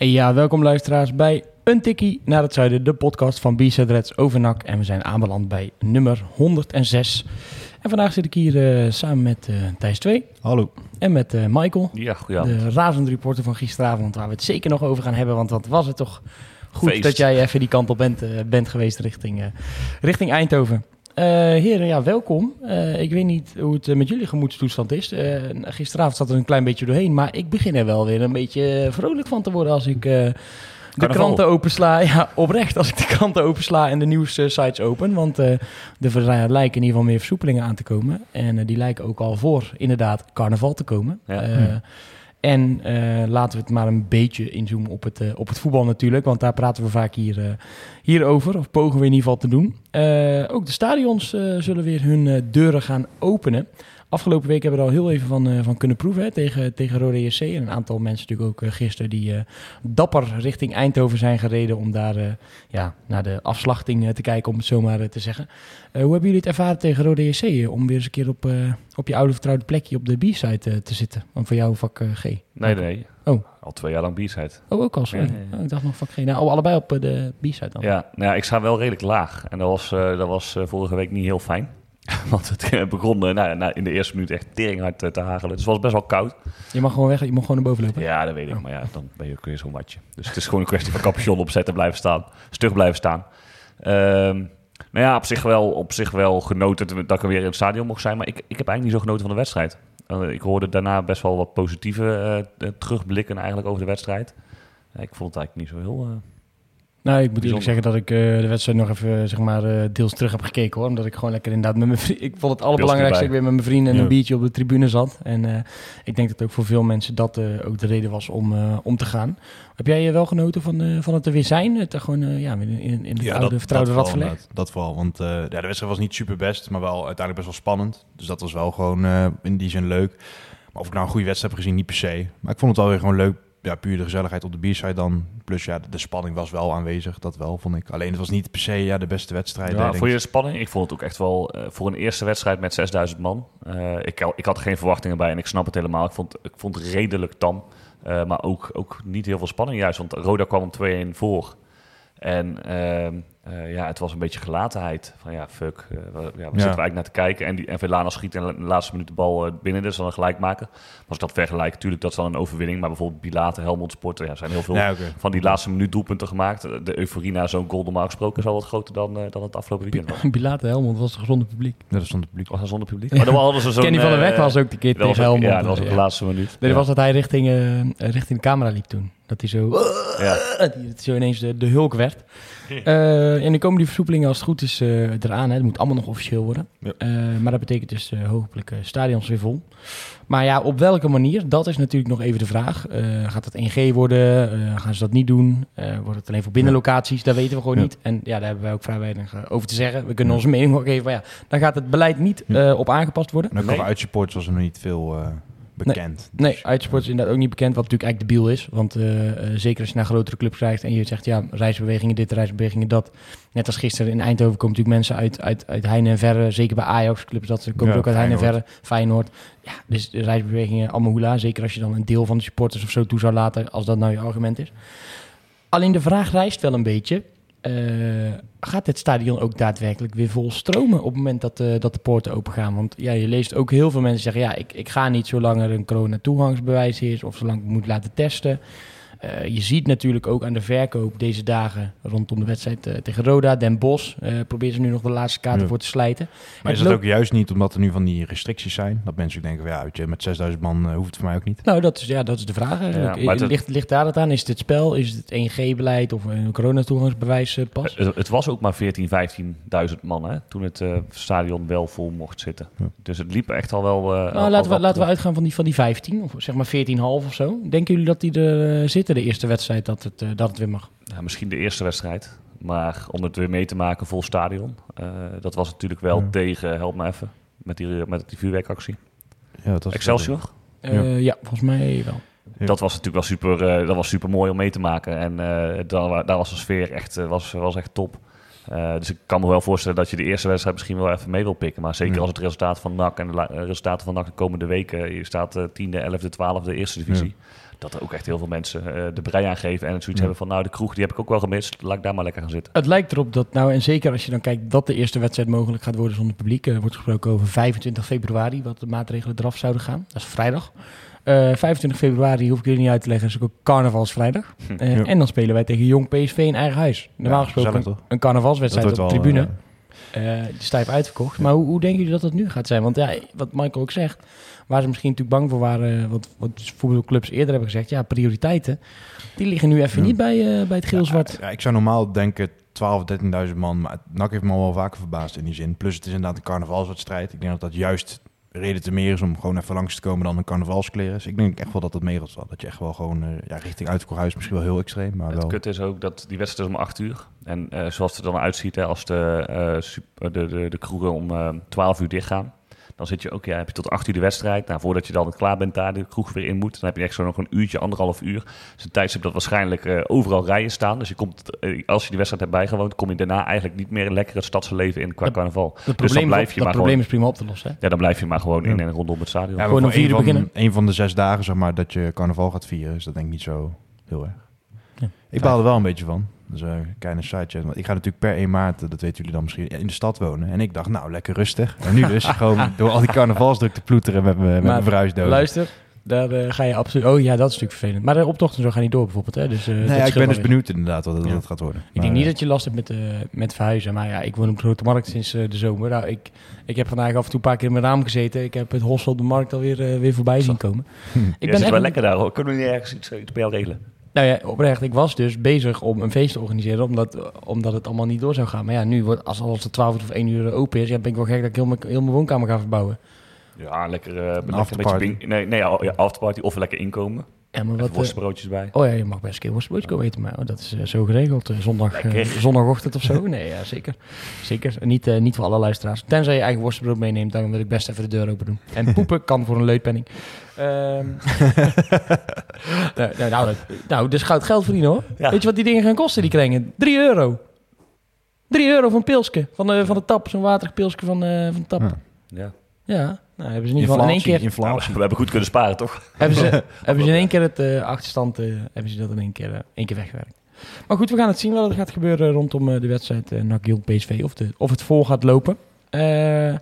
Hey, ja, welkom luisteraars bij Een Tikkie naar het Zuiden, de podcast van B-Side Reds over NAC. En we zijn aanbeland bij nummer 106. En vandaag zit ik hier eh, samen met eh, Thijs 2 Hallo. en met eh, Michael, Ja, goedenavond. de razende reporter van gisteravond, waar we het zeker nog over gaan hebben. Want wat was het toch goed Feest. dat jij even die kant op bent, eh, bent geweest richting, eh, richting Eindhoven. Eh, heren, ja, welkom. Eh, ik weet niet hoe het eh, met jullie gemoedstoestand is. Gisteravond zat er een klein beetje doorheen, maar ik begin er wel weer een beetje vrolijk van te worden als ik de Carnaval. kranten opensla. Ja, oprecht, als ik de kranten opensla en de nieuwssites open. Want er lijken in ieder geval meer versoepelingen aan te komen. En die lijken ook al voor, inderdaad, carnaval te komen. Ja. Eh, En eh, laten we het maar een beetje inzoomen op het, eh, op het voetbal natuurlijk. Want daar praten we vaak hier, eh, hierover. Of pogen we in ieder geval te doen. Ook de stadions zullen weer hun deuren gaan openen. Afgelopen week hebben we er al heel even van, eh, van kunnen proeven hè, tegen, tegen Rode JC. En een aantal mensen natuurlijk ook eh, gisteren die eh, dapper richting Eindhoven zijn gereden... om daar ja, naar de afslachting te kijken, om het zo maar eh, te zeggen. Hoe hebben jullie het ervaren tegen Rode JC? om weer eens een keer op, op je oude vertrouwde plekje op de B-side te zitten? Want voor jou vak G. Nee, nee. Oh. Al twee jaar lang B-side. Oh, ook al, sorry. Ja, ja, ja. Oh, ik dacht nog vak G. Nou, oh, allebei op de B-side dan. Ja, nou ja, ik sta wel redelijk laag. En dat was, dat was vorige week niet heel fijn. Want het begon eh, nou, nou, in de eerste minuut echt teringhard eh, te hagelen. Dus het was best wel koud. Je mag gewoon weg, je mag gewoon naar boven lopen. Ja, dat weet ik. Maar ja, dan ben je ook weer zo'n watje. Dus het is gewoon een kwestie van capuchon opzetten en blijven staan. Stug blijven staan. Ehm, nou ja, op zich, wel, op zich wel genoten dat ik weer in het stadion mocht zijn. Maar ik, ik heb eigenlijk niet zo genoten van de wedstrijd. Eh, ik hoorde daarna best wel wat positieve terugblikken eigenlijk over de wedstrijd. Ja, ik vond het eigenlijk niet zo heel... Nou, ik moet eerlijk zeggen dat ik eh, de wedstrijd nog even zeg maar, eh, deels terug heb gekeken hoor. Omdat ik gewoon lekker inderdaad met mijn vrienden... Ik vond het allerbelangrijkste ik weer met mijn vrienden en Ja. een biertje op de tribune zat. En eh, ik denk dat ook voor veel mensen dat eh, ook de reden was om, eh, om te gaan. Heb jij eh, wel genoten van, eh, van het er weer zijn? Het er gewoon eh, ja, in, in, in het oude vertrouwde dat rad vooral. Dat vooral, want eh, ja, de wedstrijd was niet super best, maar wel uiteindelijk best wel spannend. Dus dat was wel gewoon eh, in die zin leuk. Maar of ik nou een goede wedstrijd heb gezien, niet per se. Maar ik vond het wel weer gewoon leuk. Ja, puur de gezelligheid op de bierside dan. Plus ja, de, de spanning was wel aanwezig, dat wel, vond ik. Alleen het was niet per se ja, de beste wedstrijd. Ja, voor ik. je de spanning? Ik vond het ook echt wel eh, voor een eerste wedstrijd met 6000 man. eh, ik, ik had geen verwachtingen bij en ik snap het helemaal. Ik vond, ik vond het redelijk tam. eh, maar ook, ook niet heel veel spanning juist. Want Roda kwam om 2-1 voor. En eh, ja, het was een beetje gelatenheid. Van ja, fuck. eh, we, ja, we zitten eigenlijk naar te kijken. En, die, en Velana schiet in de laatste minuut de bal eh, binnen. Dus dan een gelijk maken. Maar als ik dat vergelijk, natuurlijk, dat is dan een overwinning. Maar bijvoorbeeld Bilate, Helmond Sport, ja, er zijn heel veel Ja, van die laatste minuut doelpunten gemaakt. De euforie na zo'n goal normaal gesproken is al wat groter dan, dan het afgelopen weekend was. Bilate Helmond was toch zonder publiek? Ja, dat stond het publiek. Was dat zonder publiek? Maar dan hadden ze zo'n... Kenny van der Weg was ook die keer tegen Helmond. Ja, dat was op de Ja. laatste minuut. Nee, dat Ja. was dat hij richting, eh, richting de camera liep toen. Dat hij zo, Ja. dat hij zo ineens de, de hulk werd. Eh, en nu komen die versoepelingen als het goed is eh, eraan. Hè. Het moet allemaal nog officieel worden. Ja. Eh, maar dat betekent dus hopelijk eh, stadions weer vol. Maar ja, op welke manier? Dat is natuurlijk nog even de vraag. Eh, gaat het 1G worden? Eh, gaan ze dat niet doen? Eh, wordt het alleen voor binnenlocaties? Dat weten we gewoon Ja. niet. En ja, daar hebben wij ook vrij weinig over te zeggen. We kunnen onze mening ook geven. Maar ja, dan gaat het beleid niet Ja. eh, op aangepast worden. En ook Nee. over uitsupports was er nog niet veel eh, bekend. Nee, Dus- uitsport is inderdaad ook niet bekend, wat natuurlijk eigenlijk debiel is. Want eh, eh, zeker als je naar grotere clubs krijgt en je zegt, ja, reisbewegingen dit, reisbewegingen dat. Net als gisteren in Eindhoven komen natuurlijk mensen uit, uit, uit Heine en Verre. Zeker bij Ajax-clubs, dat ze komen Ja, ook uit Heine en Verre. Feyenoord. Feyenoord. Ja, dus de reisbewegingen allemaal hoela. Zeker als je dan een deel van de supporters of zo toe zou laten, als dat nou je argument is. Alleen de vraag rijst wel een beetje. Eh, gaat het stadion ook daadwerkelijk weer vol stromen op het moment dat, de dat de poorten open gaan? Want ja, je leest ook heel veel mensen zeggen: ja, ik, ik ga niet zolang er een corona-toegangsbewijs is of zolang ik moet laten testen. Eh, je ziet natuurlijk ook aan de verkoop deze dagen rondom de wedstrijd eh, tegen Roda, Den Bosch. eh proberen ze nu nog de laatste kaarten Ja. voor te slijten. Maar is dat ook juist niet omdat er nu van die restricties zijn? Dat mensen denken, van, ja, weet je, met 6000 man hoeft het voor mij ook niet. Nou, dat is, ja, dat is de vraag eigenlijk. Ja, maar het- ligt, ligt daar het aan? Is het het spel? Is het 1G-beleid of een coronatoegangsbewijs pas? Het, het was ook maar 14, 15.000 man hè, toen het eh, stadion wel vol mocht zitten. Ja. Dus het liep echt al wel... eh, al Nou, laten we, laten we uitgaan van die, van die 15, of zeg maar 14,5 of zo. Denken jullie dat die er eh, zitten, de eerste wedstrijd, dat het, eh, dat het weer mag? Ja, misschien de eerste wedstrijd. Maar om het weer mee te maken vol stadion. eh, dat was natuurlijk wel Ja. tegen, help me even, met die, met die vuurwerkactie. Ja, dat was Excelsior. Eh, ja. volgens mij wel. Ja. Dat was natuurlijk wel super, eh, dat was super mooi om mee te maken. En eh, daar, daar was de sfeer echt, was, was echt top. Eh, dus ik kan me wel voorstellen dat je de eerste wedstrijd misschien wel even mee wil pikken. Maar zeker Ja. als het resultaat van NAC en de eh, resultaten van NAC de komende weken... je staat eh, tiende, elfde, twaalfde, eerste divisie... dat er ook echt heel veel mensen eh, de brei aangeven en het zoiets hebben van... nou, de kroeg die heb ik ook wel gemist, laat ik daar maar lekker gaan zitten. Het lijkt erop dat, nou en zeker als je dan kijkt dat de eerste wedstrijd mogelijk gaat worden zonder publiek. Er wordt gesproken over 25 februari, wat de maatregelen eraf zouden gaan. Dat is vrijdag. Eh, 25 februari hoef ik jullie niet uit te leggen, is ook een carnavalsvrijdag. Eh, Ja. En dan spelen wij tegen Jong PSV in eigen huis. Normaal Ja, gesproken gezellig, een, een carnavalswedstrijd op de tribune. eh, Eh, die is stijf uitverkocht. Maar hoe, hoe denken jullie dat dat nu gaat zijn? Want ja, wat Michael ook zegt, waar ze misschien natuurlijk bang voor waren, wat, wat voetbalclubs eerder hebben gezegd, ja, prioriteiten, die liggen nu even Ja. niet bij, eh, bij het geel-zwart. Ja, ik zou normaal denken 12, 13.000 man. Maar NAC heeft me al wel vaker verbaasd in die zin. Plus het is inderdaad een carnavalswedstrijd. Ik denk dat dat juist reden te meer is om gewoon even langs te komen dan een carnavalskleren. Dus ik denk echt wel dat dat meegaat. wel. Dat je echt wel gewoon eh, ja, richting uitverkocht huis misschien wel heel extreem. Maar Het wel. kut is ook dat die wedstrijd is om 8 uur. En eh, zoals het er dan uitziet, hè, als de, eh, de, de, de kroegen om eh 12 uur dichtgaan, dan zit je ook, ja, heb je tot 8 uur de wedstrijd. Nou, voordat je dan klaar bent daar, de kroeg weer in moet, dan heb je echt zo nog een uurtje, anderhalf uur. Dus een tijdstip dat waarschijnlijk eh, overal rijen staan. Dus je komt, eh, als je die wedstrijd hebt bijgewoond, kom je daarna eigenlijk niet meer lekker het stadse leven in qua Dat- carnaval. Het dus dan probleem, blijf je dat maar probleem gewoon, is prima op te lossen. Hè? ja, dan blijf je maar gewoon in en rondom het stadion. Ja, Gewoon om vier een uur van, beginnen. een van de zes dagen zeg maar, dat je carnaval gaat vieren, is dat denk ik niet zo heel erg. Ja. Ik baal er wel een beetje van. Dus een kleine sidechaat. Want ik ga natuurlijk per 1 maart, dat weten jullie dan misschien, in de stad wonen. En ik dacht, nou, lekker rustig. En nu dus gewoon door al die carnavalsdruk te ploeteren met mijn met Maar mijn verhuisdozen. Luister, daar eh, ga je absoluut... Oh ja, dat is natuurlijk vervelend. Maar de optocht en zo gaan niet door bijvoorbeeld. Hè? Dus, eh, Nee, dat ja, ik ben dus benieuwd inderdaad wat het, wat Ja. het gaat worden. Ik denk niet dat je last hebt met, eh, met verhuizen. Maar ja, ik woon op de Grote Markt sinds eh, de zomer. Nou, ik, ik heb vandaag af en toe een paar keer in mijn raam gezeten. Ik heb het hostel op de markt alweer eh, weer voorbij zien komen. Ik Ik ben echt... wel lekker daar hoor. Kunnen we niet ergens iets, iets bij jou regelen? Nou ja, oprecht. Ik was dus bezig om een feest te organiseren, omdat, omdat het allemaal niet door zou gaan. Maar ja, nu, wordt, als alles tot 12 of 1 uur open is, ja, ben ik wel gek dat ik heel mijn, heel mijn woonkamer ga verbouwen. Ja, lekker, eh lekker een afterparty. beetje Nee, nee ja, afterparty of lekker inkomen. Ja, maar Wat eh, worstbroodjes bij. oh ja, je mag best een keer worstbroodje komen eten, maar oh, dat is eh, zo geregeld. zondag, zondagochtend of zo. Nee, ja, zeker. Zeker. Niet, eh, niet voor alle luisteraars. Tenzij je eigen worstbrood meeneemt, dan wil ik best even de deur open doen. En poepen kan voor een leutpenning. Ehm nou, nou, nou, nou, dus goud geld verdienen hoor. Ja. Weet je wat die dingen gaan kosten, die kringen? 3 euro. 3 euro van een pilsje. Van de, van de tap. Zo'n waterig van, eh, van de tap. Ja. Ja. Ja. nou hebben ze in ieder geval in één Inflatie, keer... Nou, inflatie. we hebben goed kunnen sparen, toch? hebben ze, hebben ze in één keer het eh, achterstand... eh, hebben ze dat in één keer, één keer weggewerkt. Maar goed, we gaan het zien wat er gaat gebeuren rondom eh, de wedstrijd uh, NAC Jong PSV. Of, de, of het vol gaat lopen. Eh,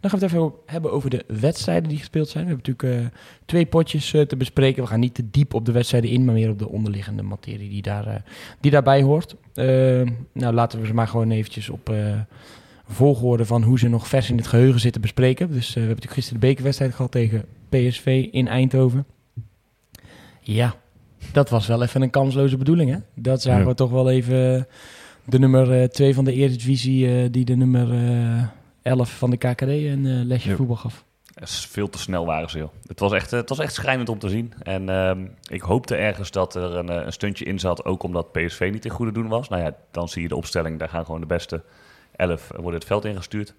dan gaan we het even hebben over de wedstrijden die gespeeld zijn. We hebben natuurlijk eh, twee potjes eh, te bespreken. We gaan niet te diep op de wedstrijden in, maar meer op de onderliggende materie die, daar, eh, die daarbij hoort. Nou, laten we ze maar gewoon eventjes op volgorde van hoe ze nog vers in het geheugen zitten bespreken. Dus we hebben natuurlijk gisteren de bekerwedstrijd gehad tegen PSV in Eindhoven. Ja, dat was wel even een kansloze bedoeling, hè? Dat zagen Ja. we toch wel even de nummer 2 van de Eredivisie... die de nummer 11 van de KKD een eh, lesje Ja. voetbal gaf. Veel te snel waren ze, joh. Het was echt, eh, het was echt schrijnend om te zien. En ehm, ik hoopte ergens dat er een, eh, een stuntje in zat, ook omdat PSV niet in goede doen was. Nou ja, dan zie je de opstelling, daar gaan gewoon de beste 11 worden het veld ingestuurd.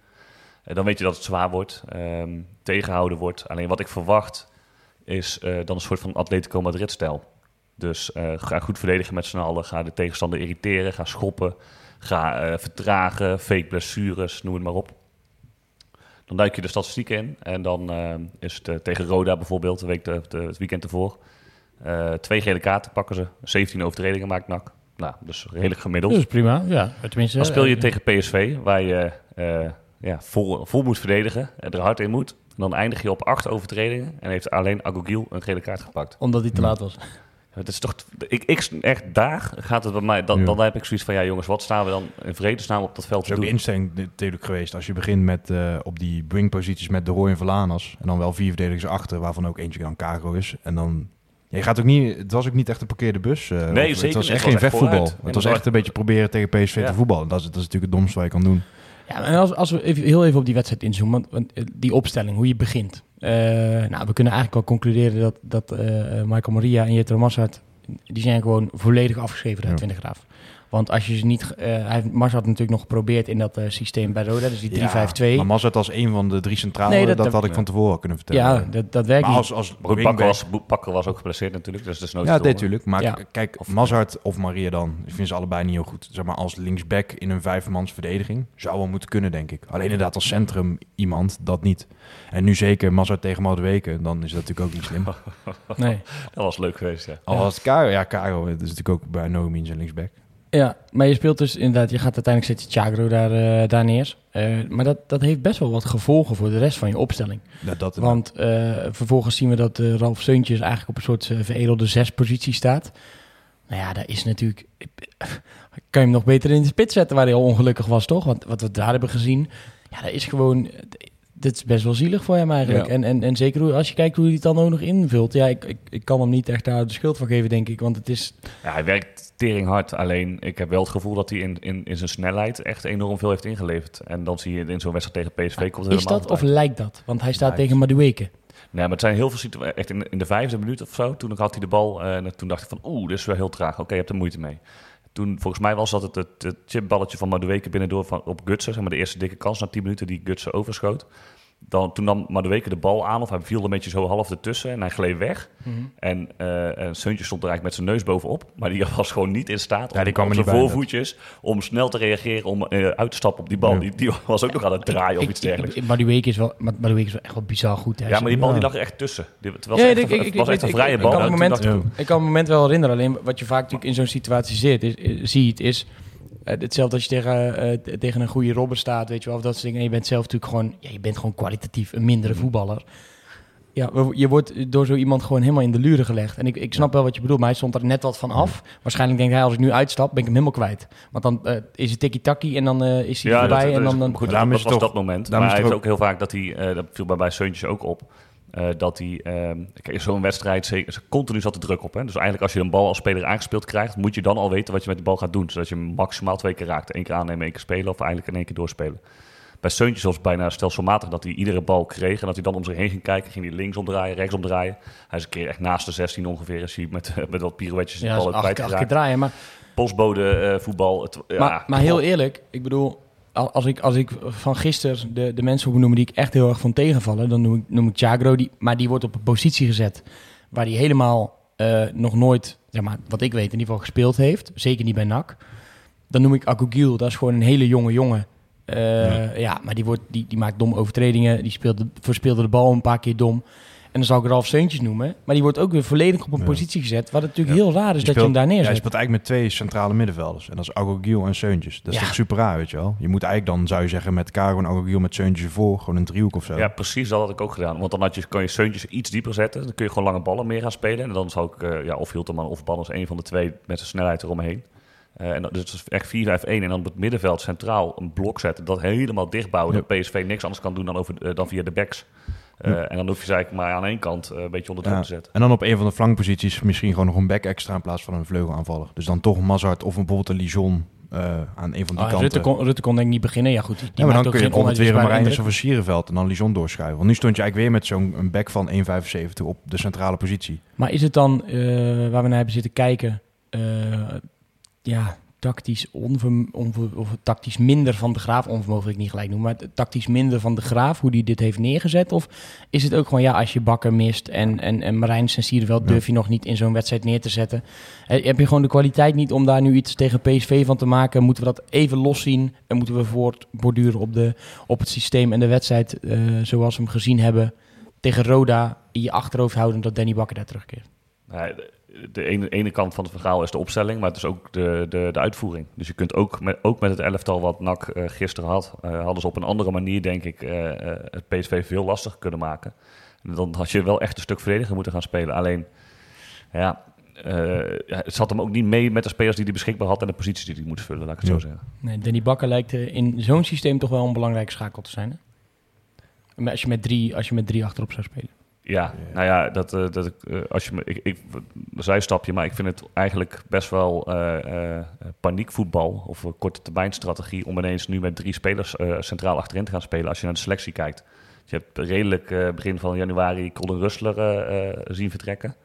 En dan weet je dat het zwaar wordt, ehm, tegenhouden wordt. Alleen wat ik verwacht is dan een soort van Atletico Madrid-stijl. Dus ga goed verdedigen met z'n allen, ga de tegenstander irriteren, ga schoppen, ga vertragen, fake blessures, noem het maar op. Dan duik je de statistieken in en dan eh, is het eh, tegen Roda bijvoorbeeld, de week de, de- het weekend ervoor. eh, twee gele kaarten pakken ze, 17 overtredingen maakt NAC. Nou, dus redelijk gemiddeld. Dat is prima, ja. Tenminste, Dan speel je tegen PSV, waar je eh, ja, vol, vol moet verdedigen, en er hard in moet. En dan eindig je op acht overtredingen en heeft alleen Agogiel een gele kaart gepakt. Omdat hij te laat was. Het is toch, ik, ik, echt daar gaat het bij mij, dan, Ja. dan heb ik zoiets van, ja jongens, wat staan we dan in vredesnaam op dat veld te is ook de doen? instelling natuurlijk geweest. Als je begint met eh, op die wingposities met De Roy en Verlanas. En dan wel vier verdedigers achter, waarvan ook eentje dan Cargo is. En dan... Ja, je gaat ook niet, het was ook niet echt een parkeerde bus. eh, Nee, zeker Het was echt Het geen was echt vechtvoetbal. Het was echt een beetje proberen tegen PSV Ja. te voetballen. Dat is, dat is natuurlijk het domste wat je kan doen. Ja, en als, als we even, heel even op die wedstrijd inzoomen, want, want eh, die opstelling, hoe je begint. Eh, nou, we kunnen eigenlijk wel concluderen dat, dat eh, Michael Maria en Jetro Massart, die zijn gewoon volledig afgeschreven uit Ja. 20 graaf. Want als je ze niet, eh hij heeft Massart natuurlijk nog geprobeerd in dat eh, systeem bij Roda, dus die 3-5-2. Maar Mazat als een van de drie centrale, Nee, dat, dat- dat had ik van tevoren kunnen vertellen. ja, dat, dat werkt maar niet. als, als Bakker was, ook geblesseerd natuurlijk, dus dat is nooit Ja, natuurlijk. Maar Ja. kijk, Of- Mazart of Maria dan, ik vind ze allebei niet heel goed. Zeg maar, als linksback in een vijfmans verdediging zou wel moeten kunnen, denk ik. Alleen inderdaad als centrum iemand, dat niet. En nu zeker Mazart tegen Madueke, dan is dat natuurlijk ook niet slim. Nee. Dat was leuk geweest, ja. Al was het Caro, ja, Caro het is natuurlijk ook bij no means een linksback. Ja, maar je speelt dus inderdaad, je gaat uiteindelijk zet je Chagro daar, eh, daar neer. Eh, maar dat, dat heeft best wel wat gevolgen voor de rest van je opstelling. Ja, dat Want eh, vervolgens zien we dat Ralf Seuntjes eigenlijk op een soort veredelde zespositie staat. Nou ja, daar is natuurlijk... Kan je hem nog beter in de spits zetten waar hij al ongelukkig was, toch? Want wat we daar hebben gezien, ja, dat is gewoon... Dit is best wel zielig voor hem eigenlijk. Ja. En, en, en zeker hoe, als je kijkt hoe hij het dan ook nog invult. Ja, ik, ik, ik kan hem niet echt daar de schuld van geven, denk ik. Want het is... Ja, hij werkt tering hard. Alleen ik heb wel het gevoel dat hij in, in, in zijn snelheid echt enorm veel heeft ingeleverd. En dan zie je in zo'n wedstrijd tegen PSV komt het Is dat of lijkt dat? Want hij staat tegen Madueke. Nee, maar het zijn heel veel situaties. Echt in, in de vijfde minuut of zo. Toen had hij de bal. eh, en toen dacht ik van oeh, dit is wel heel traag. Oké, je hebt er moeite mee. Toen, volgens mij was dat het, het, het chipballetje van Madueke binnendoor van, op Gutsen. Zeg maar de eerste dikke kans na 10 minuten die Gutsen overschoot. Dan, toen nam Madueke de bal aan, of hij viel er een beetje zo half ertussen en hij gleed weg. En, eh en Seuntje stond er eigenlijk met zijn neus bovenop. Maar die was gewoon niet in staat Ja, om die kwam op zijn voorvoetjes om snel te reageren, om eh, uit te stappen op die bal. Ja. Die, die was ook nog aan het draaien of iets dergelijks. Madueke is wel, Madueke is wel echt wel bizar goed. Hè? Ja, maar die bal die lag er echt tussen. Die- Het was Ja, echt, ik- een- ik- het ik- was ik echt een weet- vrije ik- ik bal. kan het moment- ik, kan het moment wel herinneren. Alleen wat je vaak natuurlijk in zo'n situatie zit, is, is- ziet, is eh, hetzelfde als je tegen, eh, tegen een goede robber staat, weet je wel, of dat soort dingen. En je bent zelf natuurlijk gewoon, ja, je bent gewoon kwalitatief een mindere Mhm. voetballer. Ja, je wordt door zo iemand gewoon helemaal in de luren gelegd. En ik, ik snap wel wat je bedoelt, maar hij stond er net wat van af. Waarschijnlijk denkt hij, als ik nu uitstap, ben ik hem helemaal kwijt. Want dan eh, is het tikkie-taki en dan eh, is hij Ja, voorbij. dat, en dan, dan, goed, dat is was dat moment. Maar is hij het heeft ook heel vaak dat hij, eh, dat viel bij, bij Seuntjes ook op, eh, dat hij, eh, kijk, zo'n wedstrijd, zeker, continu zat de druk op. Hè? Dus eigenlijk als je een bal als speler aangespeeld krijgt, moet je dan al weten wat je met de bal gaat doen. Zodat je maximaal twee keer raakt. Eén keer aannemen, één keer spelen of eigenlijk in één keer doorspelen. Bij Seuntjes was het bijna stelselmatig dat hij iedere bal kreeg en dat hij dan om zich heen ging kijken. Ging hij links omdraaien, rechts omdraaien. Hij is een keer echt naast de 16 ongeveer, is hij met, met wat pirouetjes de ja, bal acht, acht keer kwijtgeraakt. draaien. Maar Postbode eh, voetbal. Het, ja, maar, maar heel eerlijk, ik bedoel, als ik, als ik van gisteren de, de mensen noemen die ik echt heel erg van tegenvallen, dan noem ik, noem ik Chagro, die, maar die wordt op een positie gezet waar hij helemaal eh, nog nooit, zeg maar, wat ik weet, in ieder geval gespeeld heeft. Zeker niet bij NAC. Dan noem ik Akugil, dat is gewoon een hele jonge jongen. Eh, ja. maar die, wordt, die, die maakt domme overtredingen, die speelde, verspeelde de bal een paar keer dom. En dan zou ik Ralf Seuntjes noemen. Maar die wordt ook weer volledig op een Ja. positie gezet. Wat natuurlijk heel raar is Je dat je hem daar Ja, neerzet. hij speelt eigenlijk met twee centrale middenvelders. En dat is Agogiel en Seuntjes. Dat is Ja. toch super raar, weet je wel? Je moet eigenlijk dan, zou je zeggen, met Caro en Agogiel met Seuntjes ervoor. Gewoon een driehoek of zo. Ja, precies dat had ik ook gedaan. Want dan had je, kan je Seuntjes iets dieper zetten. Dan kun je gewoon lange ballen meer gaan spelen. En dan zou ik, eh, ja, of Hilterman of Banners, een van de twee met zijn snelheid eromheen. Eh en dat, dus het is echt 4-5-1. En dan op het middenveld centraal een blok zetten. Dat helemaal dichtbouwen. Ja. Dat PSV niks anders kan doen dan, over, eh, dan via de backs. Eh, Ja. En dan hoef je ze eigenlijk maar aan één kant eh, een beetje onder druk Ja. te zetten. En dan op een van de flankposities misschien gewoon nog een back extra in plaats van een vleugelaanvaller. Dus dan toch een Mazart of bijvoorbeeld een Lijon eh, aan een van die Ah, kanten. Rutte, kon, Rutte kon denk ik niet beginnen. Ja goed, die, die ja, maar maakt dan kun je geen bijvoorbeeld weer een indruk. van Sierenveld en dan Lijon doorschuiven. Want nu stond je eigenlijk weer met zo'n een back van 1,75 op de centrale positie. Maar is het dan, eh, waar we naar hebben zitten kijken, eh, ja, tactisch, onver, onver- of tactisch minder van de Graaf, onvermogen wil ik niet gelijk noemen, maar tactisch minder van de Graaf, hoe die dit heeft neergezet? Of is het ook gewoon, ja, als je Bakker mist en, en, en Marijns en Sierenveld Ja. durf je nog niet in zo'n wedstrijd neer te zetten? Eh, heb je gewoon de kwaliteit niet om daar nu iets tegen PSV van te maken? Moeten we dat even loszien en moeten we voortborduren op, de, op het systeem en de wedstrijd eh, zoals we hem gezien hebben tegen Roda in je achterhoofd houden dat Danny Bakker daar terugkeert? Nee, de, ene, ene kant van het verhaal is de opstelling, maar het is ook de, de, de uitvoering. Dus je kunt ook met, ook met het elftal wat NAC eh, gisteren had, eh, hadden ze op een andere manier, denk ik, eh, het PSV veel lastiger kunnen maken. En dan had je wel echt een stuk verdediger moeten gaan spelen. Alleen, ja, het zat hem ook niet mee met de spelers die hij beschikbaar had en de posities die hij moest vullen, laat ik het Ja. zo zeggen. Nee, Danny Bakker lijkt in zo'n systeem toch wel een belangrijke schakel te zijn. Hè? Als je, met drie, als je met drie achterop zou spelen. Ja, nou ja, dat, eh, dat, ik, eh, als je me, ik, ik, een zijstapje, maar ik vind het eigenlijk best wel eh, eh, paniekvoetbal of een korte termijn strategie om ineens nu met drie spelers eh, centraal achterin te gaan spelen als je naar de selectie kijkt. Je hebt redelijk eh, begin van januari Colin Rustler eh, eh, zien vertrekken.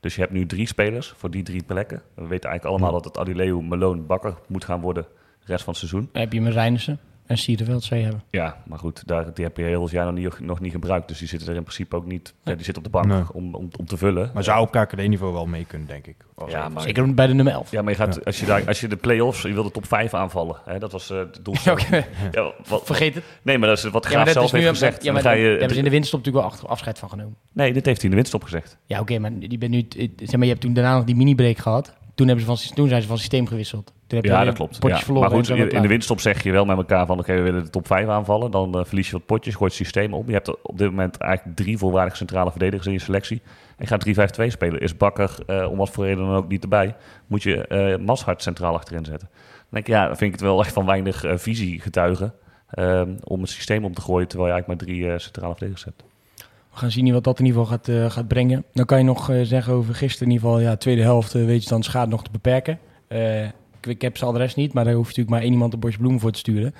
Dus je hebt nu drie spelers voor die drie plekken. We weten eigenlijk allemaal dat het Adileu, Malone, Bakker moet gaan worden de rest van het seizoen. Dan heb je Marijnissen en Sierenveld zou je hebben. Ja, maar goed, daar, die heb je heel het jaar nog niet, nog niet gebruikt. Dus die zitten er in principe ook niet. Ja, die zitten op de bank Nee. om, om, om te vullen. Maar zou op KKD-niveau wel mee kunnen, denk ik. Als Ja, maar- Zeker bij de nummer 11. Ja, maar je gaat, als, je daar, als je de play-offs, je wil de top 5 aanvallen. Hè, dat was eh de Ja, doelstelling. oké. Ja, wat, Vergeet het. nee, maar dat is wat Graaf zelf heeft gezegd. Ja, maar Dan ga daar je, hebben ze in de winterstop natuurlijk wel achter- afscheid van genomen. Nee, dit heeft hij in de winststop gezegd. Ja, oké, maar die bent nu, eh, zeg maar, je hebt toen daarna nog die mini-break gehad. Toen, hebben ze van, toen zijn ze van systeem gewisseld. Toen heb je Ja, dat klopt. Potjes Ja. verloren Maar goed, in de winststop zeg je wel met elkaar van... oké, we willen de top 5 aanvallen. Dan eh, verlies je wat potjes, gooit het systeem om. Je hebt op dit moment eigenlijk drie volwaardige centrale verdedigers in je selectie. En je gaat 3-5-2 spelen. Is Bakker, eh, om wat voor reden dan ook, niet erbij... moet je eh Mashart centraal achterin zetten. Dan denk ik, ja, dan vind ik het wel echt van weinig visie getuigen... ehm, om het systeem om te gooien... terwijl je eigenlijk maar drie centrale verdedigers hebt. We gaan zien wat dat in ieder geval gaat, gaat brengen. Dan kan je nog zeggen over gisteren in ieder geval... Ja, tweede helft weet je dan schade nog te beperken. Eh, ik, heb zijn adres niet, maar daar hoef je natuurlijk maar één iemand een bosje bloemen voor te sturen.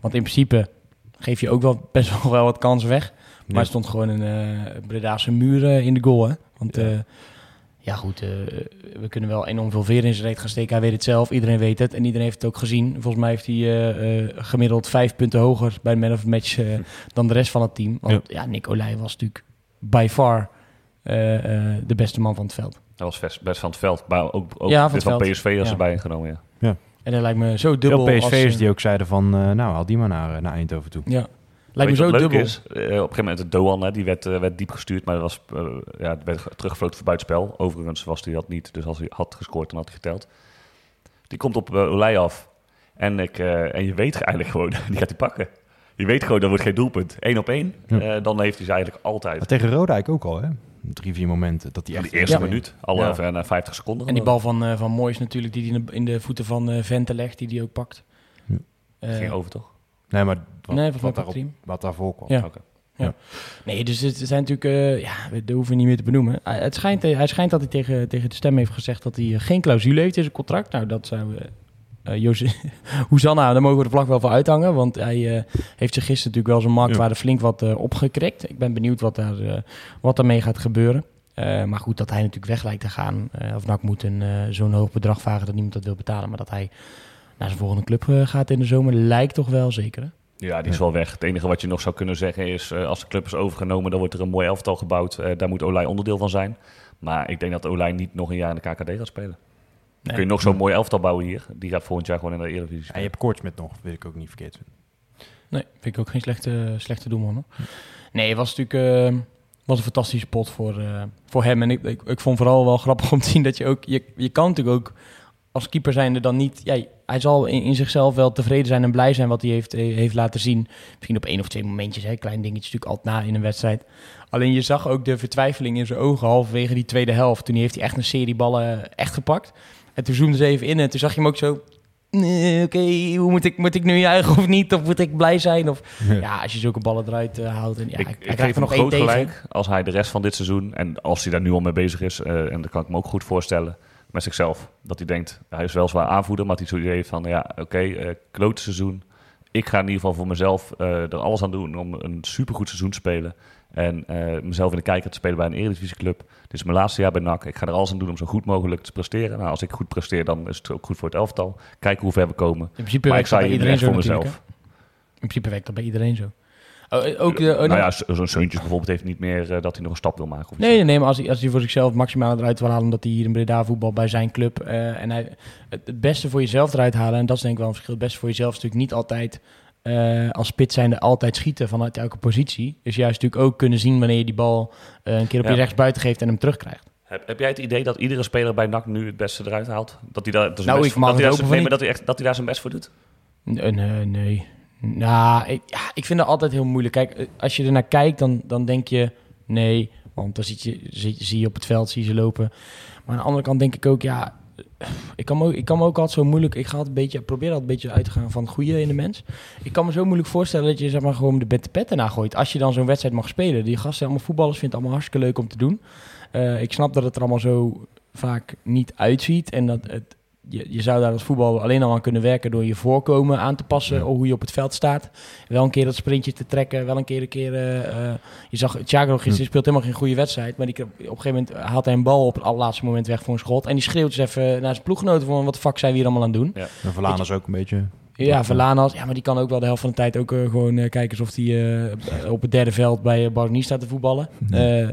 Want in principe geef je ook wel best wel, wel wat kansen weg. Maar Ja. er stond gewoon een eh Bredaanse muur eh, in de goal, hè. Want Ja. ja, ja goed, eh, we kunnen wel enorm veel veer in zijn reet gaan steken. Hij weet het zelf, iedereen weet het. En iedereen heeft het ook gezien. Volgens mij heeft hij eh, eh, gemiddeld vijf punten hoger bij de man of the match eh, dan de rest van het team. Want ja, Nick Olij was natuurlijk by far eh, eh, de beste man van het veld. Dat was best, best van het veld. Maar ook, ook Ja, van het van. PSV als Ja. erbij genomen, ja. En dat lijkt me zo dubbel. Veel als, PSV'ers die ook zeiden van, eh, nou, haal die maar naar, eh, naar Eindhoven toe. Ja, lijkt Weet me zo dubbel. is? Eh, op een gegeven moment, de Doan, hè, die werd, werd diep gestuurd, maar dat was, ja, het werd teruggefloten voor buitenspel. Overigens was hij dat niet, dus als hij had gescoord, dan had hij geteld. Die komt op uh, Olij af. En, ik, eh, en je weet eigenlijk gewoon, die gaat hij pakken. Je weet gewoon, dat wordt geen doelpunt. Eén op één, Ja. eh, dan heeft hij ze eigenlijk altijd. Maar tegen Rodijk ook al, hè? Drie, vier momenten dat hij In echt... de eerste Ja. minuut, alle Ja. ja. na 50 seconden. En die bal van, eh van Moois natuurlijk, die hij in de, voeten van eh Vente legt, die die ook pakt. Ja. Eh, ging over, toch? Nee, maar wat, Nee, wat, daarop, wat daarvoor kwam. Ja. Oké. Nee, dus het zijn natuurlijk, eh, ja, we- dat hoeven we niet meer te benoemen. Hij- Het schijnt, eh, hij schijnt dat hij tegen, tegen de stem heeft gezegd dat hij eh, geen clausule heeft in zijn contract. Nou, dat zou eh eh, Jose, Hoesanna, daar mogen we de vlag wel voor uithangen. Want hij eh, heeft zich gisteren natuurlijk wel zijn marktwaarde flink wat eh, opgekrikt. Ik ben benieuwd wat, daar, eh, wat daarmee gaat gebeuren. Eh, maar goed, dat hij natuurlijk weg lijkt te gaan. eh, of NAC moet een, eh, zo'n hoog bedrag vragen dat niemand dat wil betalen. Maar dat hij naar zijn volgende club eh, gaat in de zomer, lijkt toch wel zeker. Hè? Ja, die is wel weg. Het enige wat je nog zou kunnen zeggen is... eh, als de club is overgenomen, dan wordt er een mooi elftal gebouwd. Eh, daar moet Olij onderdeel van zijn. Maar ik denk dat Olij niet nog een jaar in de KKD gaat spelen. Nee. Kun je nog zo'n mooi elftal bouwen hier? Die gaat volgend jaar gewoon in de Eredivisie En je hebt Kortsmit nog, weet ik ook niet verkeerd. vinden. Nee, vind ik ook geen slechte, slechte doelman. Hoor. Nee, het was natuurlijk eh, was een fantastische pot voor, eh, voor hem. En ik, ik, ik vond vooral wel grappig om te zien dat je ook... Je, je kan natuurlijk ook als keeper zijnde dan niet... Ja, hij zal in, in zichzelf wel tevreden zijn en blij zijn wat hij heeft, eh, heeft laten zien. Misschien op één of twee momentjes, hè, klein dingetje natuurlijk altijd na in een wedstrijd. Alleen je zag ook de vertwijfeling in zijn ogen halverwege die tweede helft. Toen heeft hij echt een serie ballen echt gepakt. En toen zoomde ze even in en toen zag je hem ook zo... Nee, oké, hoe moet ik, moet ik nu juichen of niet? Of moet ik blij zijn? Of, ja, als je zulke ballen eruit eh, houdt. En, ja, ik geef hem nog groot tegen. gelijk als hij de rest van dit seizoen... en als hij daar nu al mee bezig is, eh, en dat kan ik me ook goed voorstellen... met zichzelf, dat hij denkt... hij is wel zwaar aanvoerder, maar hij zo idee heeft van... ja, oké, eh klote seizoen. Ik ga in ieder geval voor mezelf er alles aan doen... om een supergoed seizoen te spelen... En eh, mezelf in de kijker te spelen bij een Eredivisieclub. Dit is mijn laatste jaar bij NAC. Ik ga er alles aan doen om zo goed mogelijk te presteren. Nou, als ik goed presteer, dan is het ook goed voor het elftal. Kijken hoe ver we komen. In principe Maar ik sta hier iedereen zo voor mezelf. hè? In principe werkt dat bij iedereen zo. Oh, eh, ook de, oh, nou ja, zo- zo'n Seuntjes bijvoorbeeld heeft niet meer eh, dat hij nog een stap wil maken. Of Nee, nee, nee, maar als hij, als hij voor zichzelf maximaal eruit wil halen... omdat hij hier in Breda voetbal bij zijn club... eh, en hij, het, het beste voor jezelf eruit halen... en dat is denk ik wel een verschil... het beste voor jezelf is natuurlijk niet altijd... eh, als spits zijnde altijd schieten vanuit elke positie. Dus juist natuurlijk ook kunnen zien... wanneer je die bal eh, een keer op Ja. je rechtsbuiten geeft... en hem terugkrijgt. Heb, heb jij het idee dat iedere speler bij NAC nu het beste eruit haalt? Dat hij daar, zijn Nou, best ik voor- mag dat hij hopen zijn- dat hij, echt, dat hij daar zijn best voor doet? Nee, nee. nee. Nou, ik, ja, ik vind dat altijd heel moeilijk. Kijk, eh, als je er naar kijkt, dan, dan denk je... Nee, Want dan zie je, zie, zie je op het veld, zie je ze lopen. Maar aan de andere kant denk ik ook, ja, ik kan me ook, ik kan me ook altijd zo moeilijk... Ik ga altijd een beetje, probeer altijd een beetje uit te gaan van het goede in de mens. Ik kan me zo moeilijk voorstellen dat je zeg maar gewoon de pet, de pet erna gooit. Als je dan zo'n wedstrijd mag spelen. Die gasten, allemaal voetballers, vinden het allemaal hartstikke leuk om te doen. Eh, ik snap dat het er allemaal zo vaak niet uitziet. En dat het, je, je zou daar als voetbal alleen al aan kunnen werken door je voorkomen aan te passen. Ja. Hoe je op het veld staat. Wel een keer dat sprintje te trekken. Wel een keer een keer. eh, eh, je zag Thiago gisteren speelt helemaal geen goede wedstrijd. Maar die, op een gegeven moment haalt hij een bal op het allerlaatste moment weg voor een schot. En die schreeuwt dus even naar zijn ploeggenoten van wat de fuck zijn we hier allemaal aan het doen. En Verlaan is ook een beetje... Ja, Verlanas. Ja, maar die kan ook wel de helft van de tijd ook eh, gewoon eh, kijken of hij eh, op het derde veld bij uh, Baroni staat te voetballen. Eh,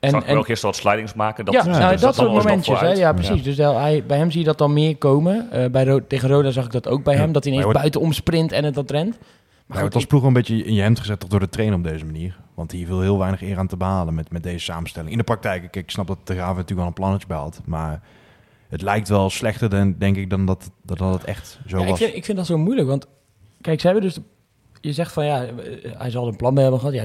En, en, Zag ik wel en, gisteren wat slidings maken. Dat, ja, dus nou, dat dat soort momentjes. Hè? Ja, precies. Dus wel, hij, bij hem zie je dat dan meer komen. Eh, bij Ro- tegen Roda zag ik dat ook bij Ja. hem. Dat hij ineens hij wordt- buiten omsprint en het dat rent. Maar het als ploeg wel een beetje in je hemd gezet toch door de trainer op deze manier. Want die wil heel weinig eer aan te behalen met, met deze samenstelling. In de praktijk, kijk, ik snap dat de Graven natuurlijk wel een plannetje had. Maar het lijkt wel slechter, dan, denk ik, dan dat, dat, dat het echt zo Ja, ik, was. vind, ik vind dat zo moeilijk, want kijk, ze hebben dus... Je zegt van ja, eh, hij zal een plan bij hebben gehad. Ja,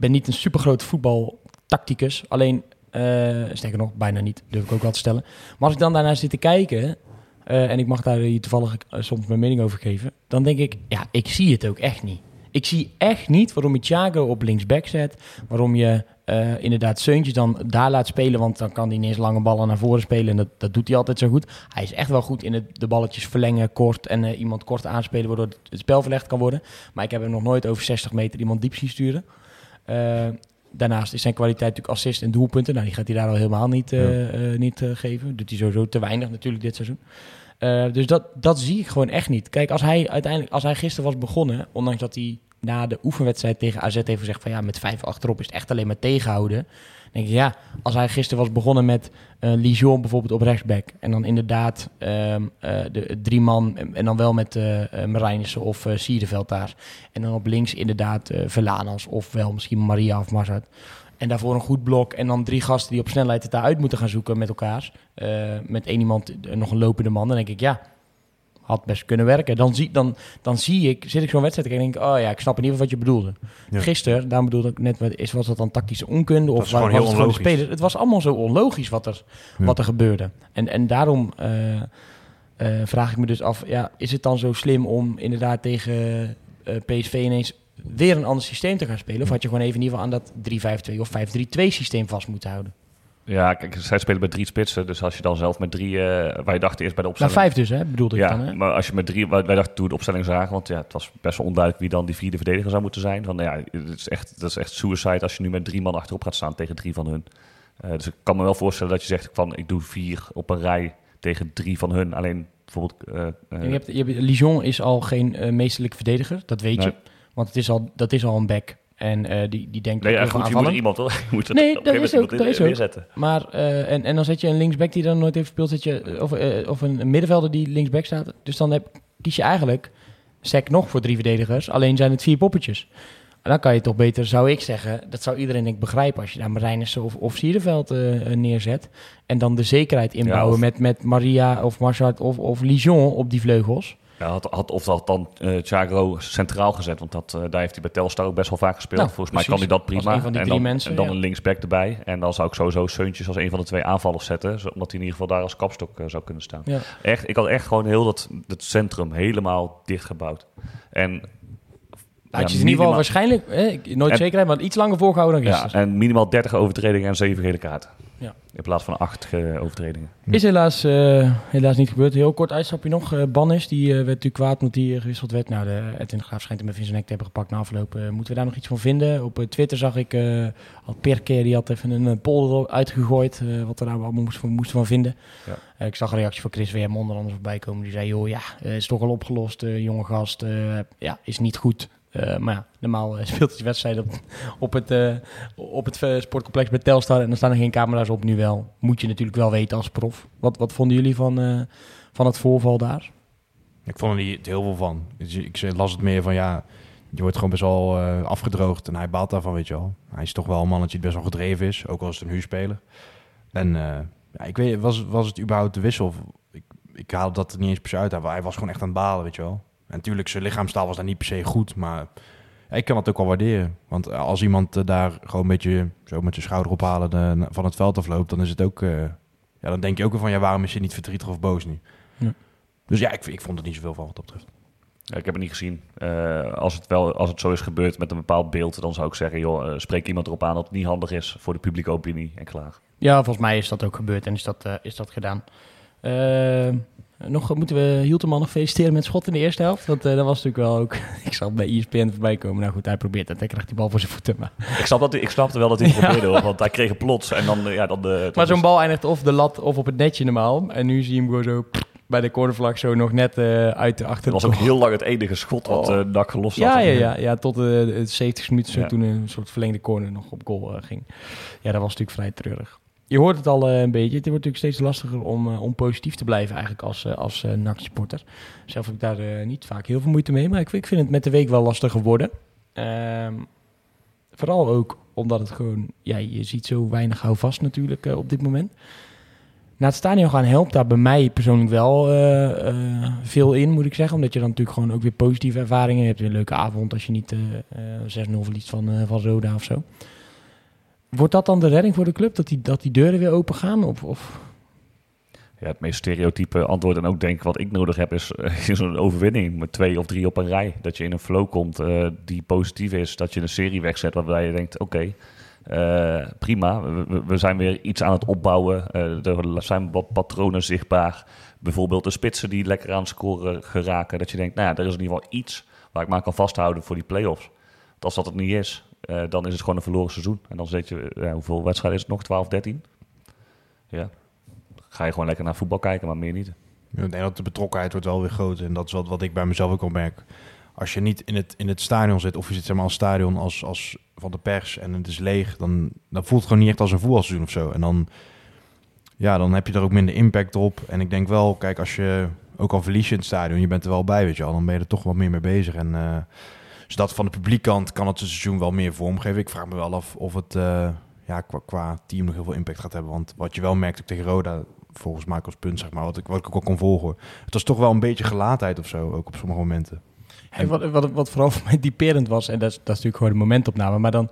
ben niet een supergroot voetbaltacticus. Alleen, eh sterker nog, bijna niet, durf ik ook wel te stellen. Maar als ik dan daarnaar zit te kijken... eh, en ik mag daar hier toevallig eh, soms mijn mening over geven... dan denk ik, ja, ik zie het ook echt niet. Ik zie echt niet waarom je Thiago op linksback zet. Waarom je eh, inderdaad Seuntjes dan daar laat spelen. Want dan kan hij ineens lange ballen naar voren spelen. En dat, dat doet hij altijd zo goed. Hij is echt wel goed in het, de balletjes verlengen kort. En eh, iemand kort aanspelen waardoor het, het spel verlegd kan worden. Maar ik heb hem nog nooit over 60 meter iemand diep zien sturen. Eh, daarnaast is zijn kwaliteit natuurlijk assist en doelpunten. Nou, die gaat hij daar al helemaal niet, eh, eh, niet geven. Doet hij sowieso te weinig natuurlijk dit seizoen. Dus dat, dat zie ik gewoon echt niet. Kijk, als hij uiteindelijk, als hij gisteren was begonnen, ondanks dat hij na de oefenwedstrijd tegen AZ heeft gezegd van ja, met vijf achterop is het echt alleen maar tegenhouden. Denk ik ja, als hij gisteren was begonnen met eh Lijon bijvoorbeeld op rechtsback en dan inderdaad ehm, eh, de drie man en, dan wel met eh uh, Marijnissen of eh Sierenveld daar en dan op links inderdaad eh Verlanas of wel misschien Maria of Mazart. En daarvoor een goed blok. En dan drie gasten die op snelheid het daaruit moeten gaan zoeken met elkaar. Uh, met één iemand, uh, nog een lopende man. Dan denk ik, ja, had best kunnen werken. Dan zie, dan, dan zie ik, zit ik zo'n wedstrijd en denk ik, oh ja, ik snap in ieder geval wat je bedoelde. Ja. Gisteren, daarom bedoelde ik net, is, was dat dan tactische onkunde? Of was, was heel het spelers? Het was allemaal zo onlogisch wat er, ja. wat er gebeurde. En, en daarom uh, vraag ik me dus af, ja, is het dan zo slim om inderdaad tegen uh, PSV ineens weer een ander systeem te gaan spelen? Of had je gewoon even in ieder geval aan dat 3-5-2 of 5-3-2 systeem vast moeten houden? Ja, kijk, zij spelen met drie spitsen. Dus als je dan zelf met drie... Uh, wij dachten eerst bij de opstelling... Nou, vijf dus, hè? Bedoelde ja, ik dan, hè? maar als je met drie... Wij dachten toen de opstelling zagen... Want ja, het was best wel onduidelijk wie dan die vierde verdediger zou moeten zijn. Van, ja, het is echt, dat is echt suicide als je nu met drie man achterop gaat staan tegen drie van hun. Uh, dus ik kan me wel voorstellen dat je zegt van... Ik doe vier op een rij tegen drie van hun. Alleen bijvoorbeeld... Uh, je hebt, je hebt, Lijon is al geen meesterlijke verdediger, dat weet Nee. je. Want het is al, dat is al een back. En uh, die, die denkt Nee, ja, goed, je moet iemand. Je moet het Nee, dat een is gegeven ook- moment dat is ook. neerzetten. Maar, uh, en, en dan zet je een linksback die dan nooit heeft gespeeld, zet je, of, uh, of een middenvelder die linksback staat. Dus dan heb, kies je eigenlijk sec nog voor drie verdedigers, alleen zijn het vier poppetjes. En dan kan je toch beter, zou ik zeggen, dat zou iedereen denk ik begrijpen als je daar Marijnissen of, of Sierenveld neerzet. En dan de zekerheid inbouwen of- met, met Maria of Marchard of, of Lijon op die vleugels. Ja, had, had, of dat dan uh, Thiago centraal gezet, want dat, uh, daar heeft hij bij Telstar ook best wel vaak gespeeld. Nou, Volgens mij precies. kan hij dat prima. een van die en dan, mensen, en dan ja. een linksback erbij. En dan zou ik sowieso Seuntjes als een van de twee aanvallers zetten, omdat hij in ieder geval daar als kapstok uh, zou kunnen staan. Ja. Echt, ik had echt gewoon heel dat, het centrum helemaal dichtgebouwd. En Had ja, je in ieder geval waarschijnlijk, hè, ik- nooit En- zekerheid, maar iets langer voorgehouden dan ja, gisteren. en minimaal 30 overtredingen en 7 gele kaarten. Ja. In plaats van 8 uh, overtredingen. Is helaas, eh, helaas niet gebeurd. Heel kort uitstapje nog. Eh Bannis, die eh, werd natuurlijk kwaad omdat hij eh, gewisseld werd. Nou, de Edwin Graaf schijnt hem even in zijn nek te hebben gepakt na afloop. Eh, moeten we daar nog iets van vinden? Op eh, Twitter zag ik eh, al per keer, die had even een uh, poll uitgegooid. eh, wat we daar allemaal moesten, moesten van vinden. Ja. Eh, ik zag een reactie van Chris WM onder andere voorbij komen. Die zei, joh, ja, eh, is toch al opgelost. eh, jonge gast, eh, ja, is niet goed. Eh, maar ja, normaal eh, speelt hij wedstrijd op, op het, eh, op het sportcomplex bij Telstar. En dan staan er geen camera's op nu wel. Moet je natuurlijk wel weten als prof. Wat, wat vonden jullie van, van het voorval daar? Ik vond er niet heel veel van. Dus Ik las het meer van ja, je wordt gewoon best wel afgedroogd en hij baalt daarvan, weet je wel. Hij is toch wel een mannetje die best wel gedreven is, ook al is het een huurspeler. En ja, ik weet, was, was het überhaupt de wissel? Ik, ik dat er niet eens se uit. Hij was gewoon echt aan het balen, weet je wel. En natuurlijk, zijn lichaamstaal was daar niet per se goed, maar ik kan dat ook wel waarderen. Want eh, als iemand eh, daar gewoon een beetje zo met zijn schouder ophalen eh, van het veld afloopt, dan is het ook... eh, ja, dan denk je ook weer van, ja, waarom is je niet verdrietig of boos nu? Ja. Dus ja, ik, ik vond er niet zoveel van wat dat betreft. Ja, ik heb het niet gezien. Eh, als, het wel, als het zo is gebeurd met een bepaald beeld, dan zou ik zeggen, joh, spreek iemand erop aan dat het niet handig is voor de publieke opinie en klaar. Ja, volgens mij is dat ook gebeurd en is dat, is dat gedaan. Eh, nog, moeten we Hielteman nog feliciteren met schot in de eerste helft? Want eh, dat was natuurlijk wel ook... ik zag bij ESPN voorbij komen. Nou goed, hij probeert het. Hij krijgt die bal voor zijn voeten. Maar, Ik, snap dat, ik snapte wel dat hij het probeerde, hoor, want hij kreeg plots en dan... eh, Ja, dan de, maar zo'n bal eindigt of de lat of op het netje normaal. En nu zie je hem gewoon zo bij de cornervlag zo nog net eh, uit de achter. Dat was ook heel lang het enige schot wat eh NAC gelost Ja, had. ja, ja, ja, tot eh, de 70 minuten zo Ja. toen een soort verlengde corner nog op goal eh, ging. Ja, dat was natuurlijk vrij treurig. Je hoort het al eh, een beetje. Het wordt natuurlijk steeds lastiger om, eh, om positief te blijven eigenlijk als, eh, als NAC-supporter. Zelf heb ik daar niet vaak heel veel moeite mee, maar ik, ik vind het met de week wel lastiger worden. Ehm, vooral ook omdat het gewoon, ja, je ziet zo weinig houvast natuurlijk op dit moment. Naar het stadion gaan helpt daar bij mij persoonlijk wel veel in, moet ik zeggen. Omdat je dan natuurlijk gewoon ook weer positieve ervaringen hebt. Een leuke avond als je niet eh, eh, 6-0 verliest van, van Roda of zo. Wordt dat dan de redding voor de club? Dat die, dat die deuren weer open gaan? Of, of... Ja, het meest stereotype antwoord en ook denk ik wat ik nodig heb is, een overwinning met twee of drie op een rij. Dat je in een flow komt eh, die positief is. Dat je een serie wegzet waarbij je denkt, oké, eh, prima. We, zijn weer iets aan het opbouwen. Eh, er zijn wat patronen zichtbaar. Bijvoorbeeld de spitsen die lekker aan het scoren geraken. Dat je denkt, nou ja, er is in ieder geval iets waar ik maar kan vasthouden voor die play-offs. Als dat het niet is, eh, dan is het gewoon een verloren seizoen. En dan zit je, ja, hoeveel wedstrijden is het nog? 12, 13? Ja, ga je gewoon lekker naar voetbal kijken, maar meer niet. Ik denk dat de betrokkenheid wordt wel weer groter. En dat is wat, wat ik bij mezelf ook al merk. Als je niet in het, in het stadion zit, of je zit zeg maar als stadion als, als van de pers en het is leeg, dan, dan voelt het gewoon niet echt als een voetbalseizoen of zo. En dan, ja, dan heb je er ook minder impact op. En ik denk wel, kijk, als je ook al verlies je in het stadion, je bent er wel bij, weet je wel, dan ben je er toch wat meer mee bezig. En eh, dus dat van de publiekkant kan het seizoen wel meer vorm geven. Ik vraag me wel af of het eh, ja, qua, qua team nog heel veel impact gaat hebben. Want wat je wel merkt ook tegen Roda, volgens mij als punt, zeg maar, wat ik, wat ik ook al kon volgen. Het was toch wel een beetje gelaatheid of zo, ook op sommige momenten. En wat, wat, wat vooral voor mij typerend was, en dat is, dat natuurlijk gewoon de momentopname, maar dan,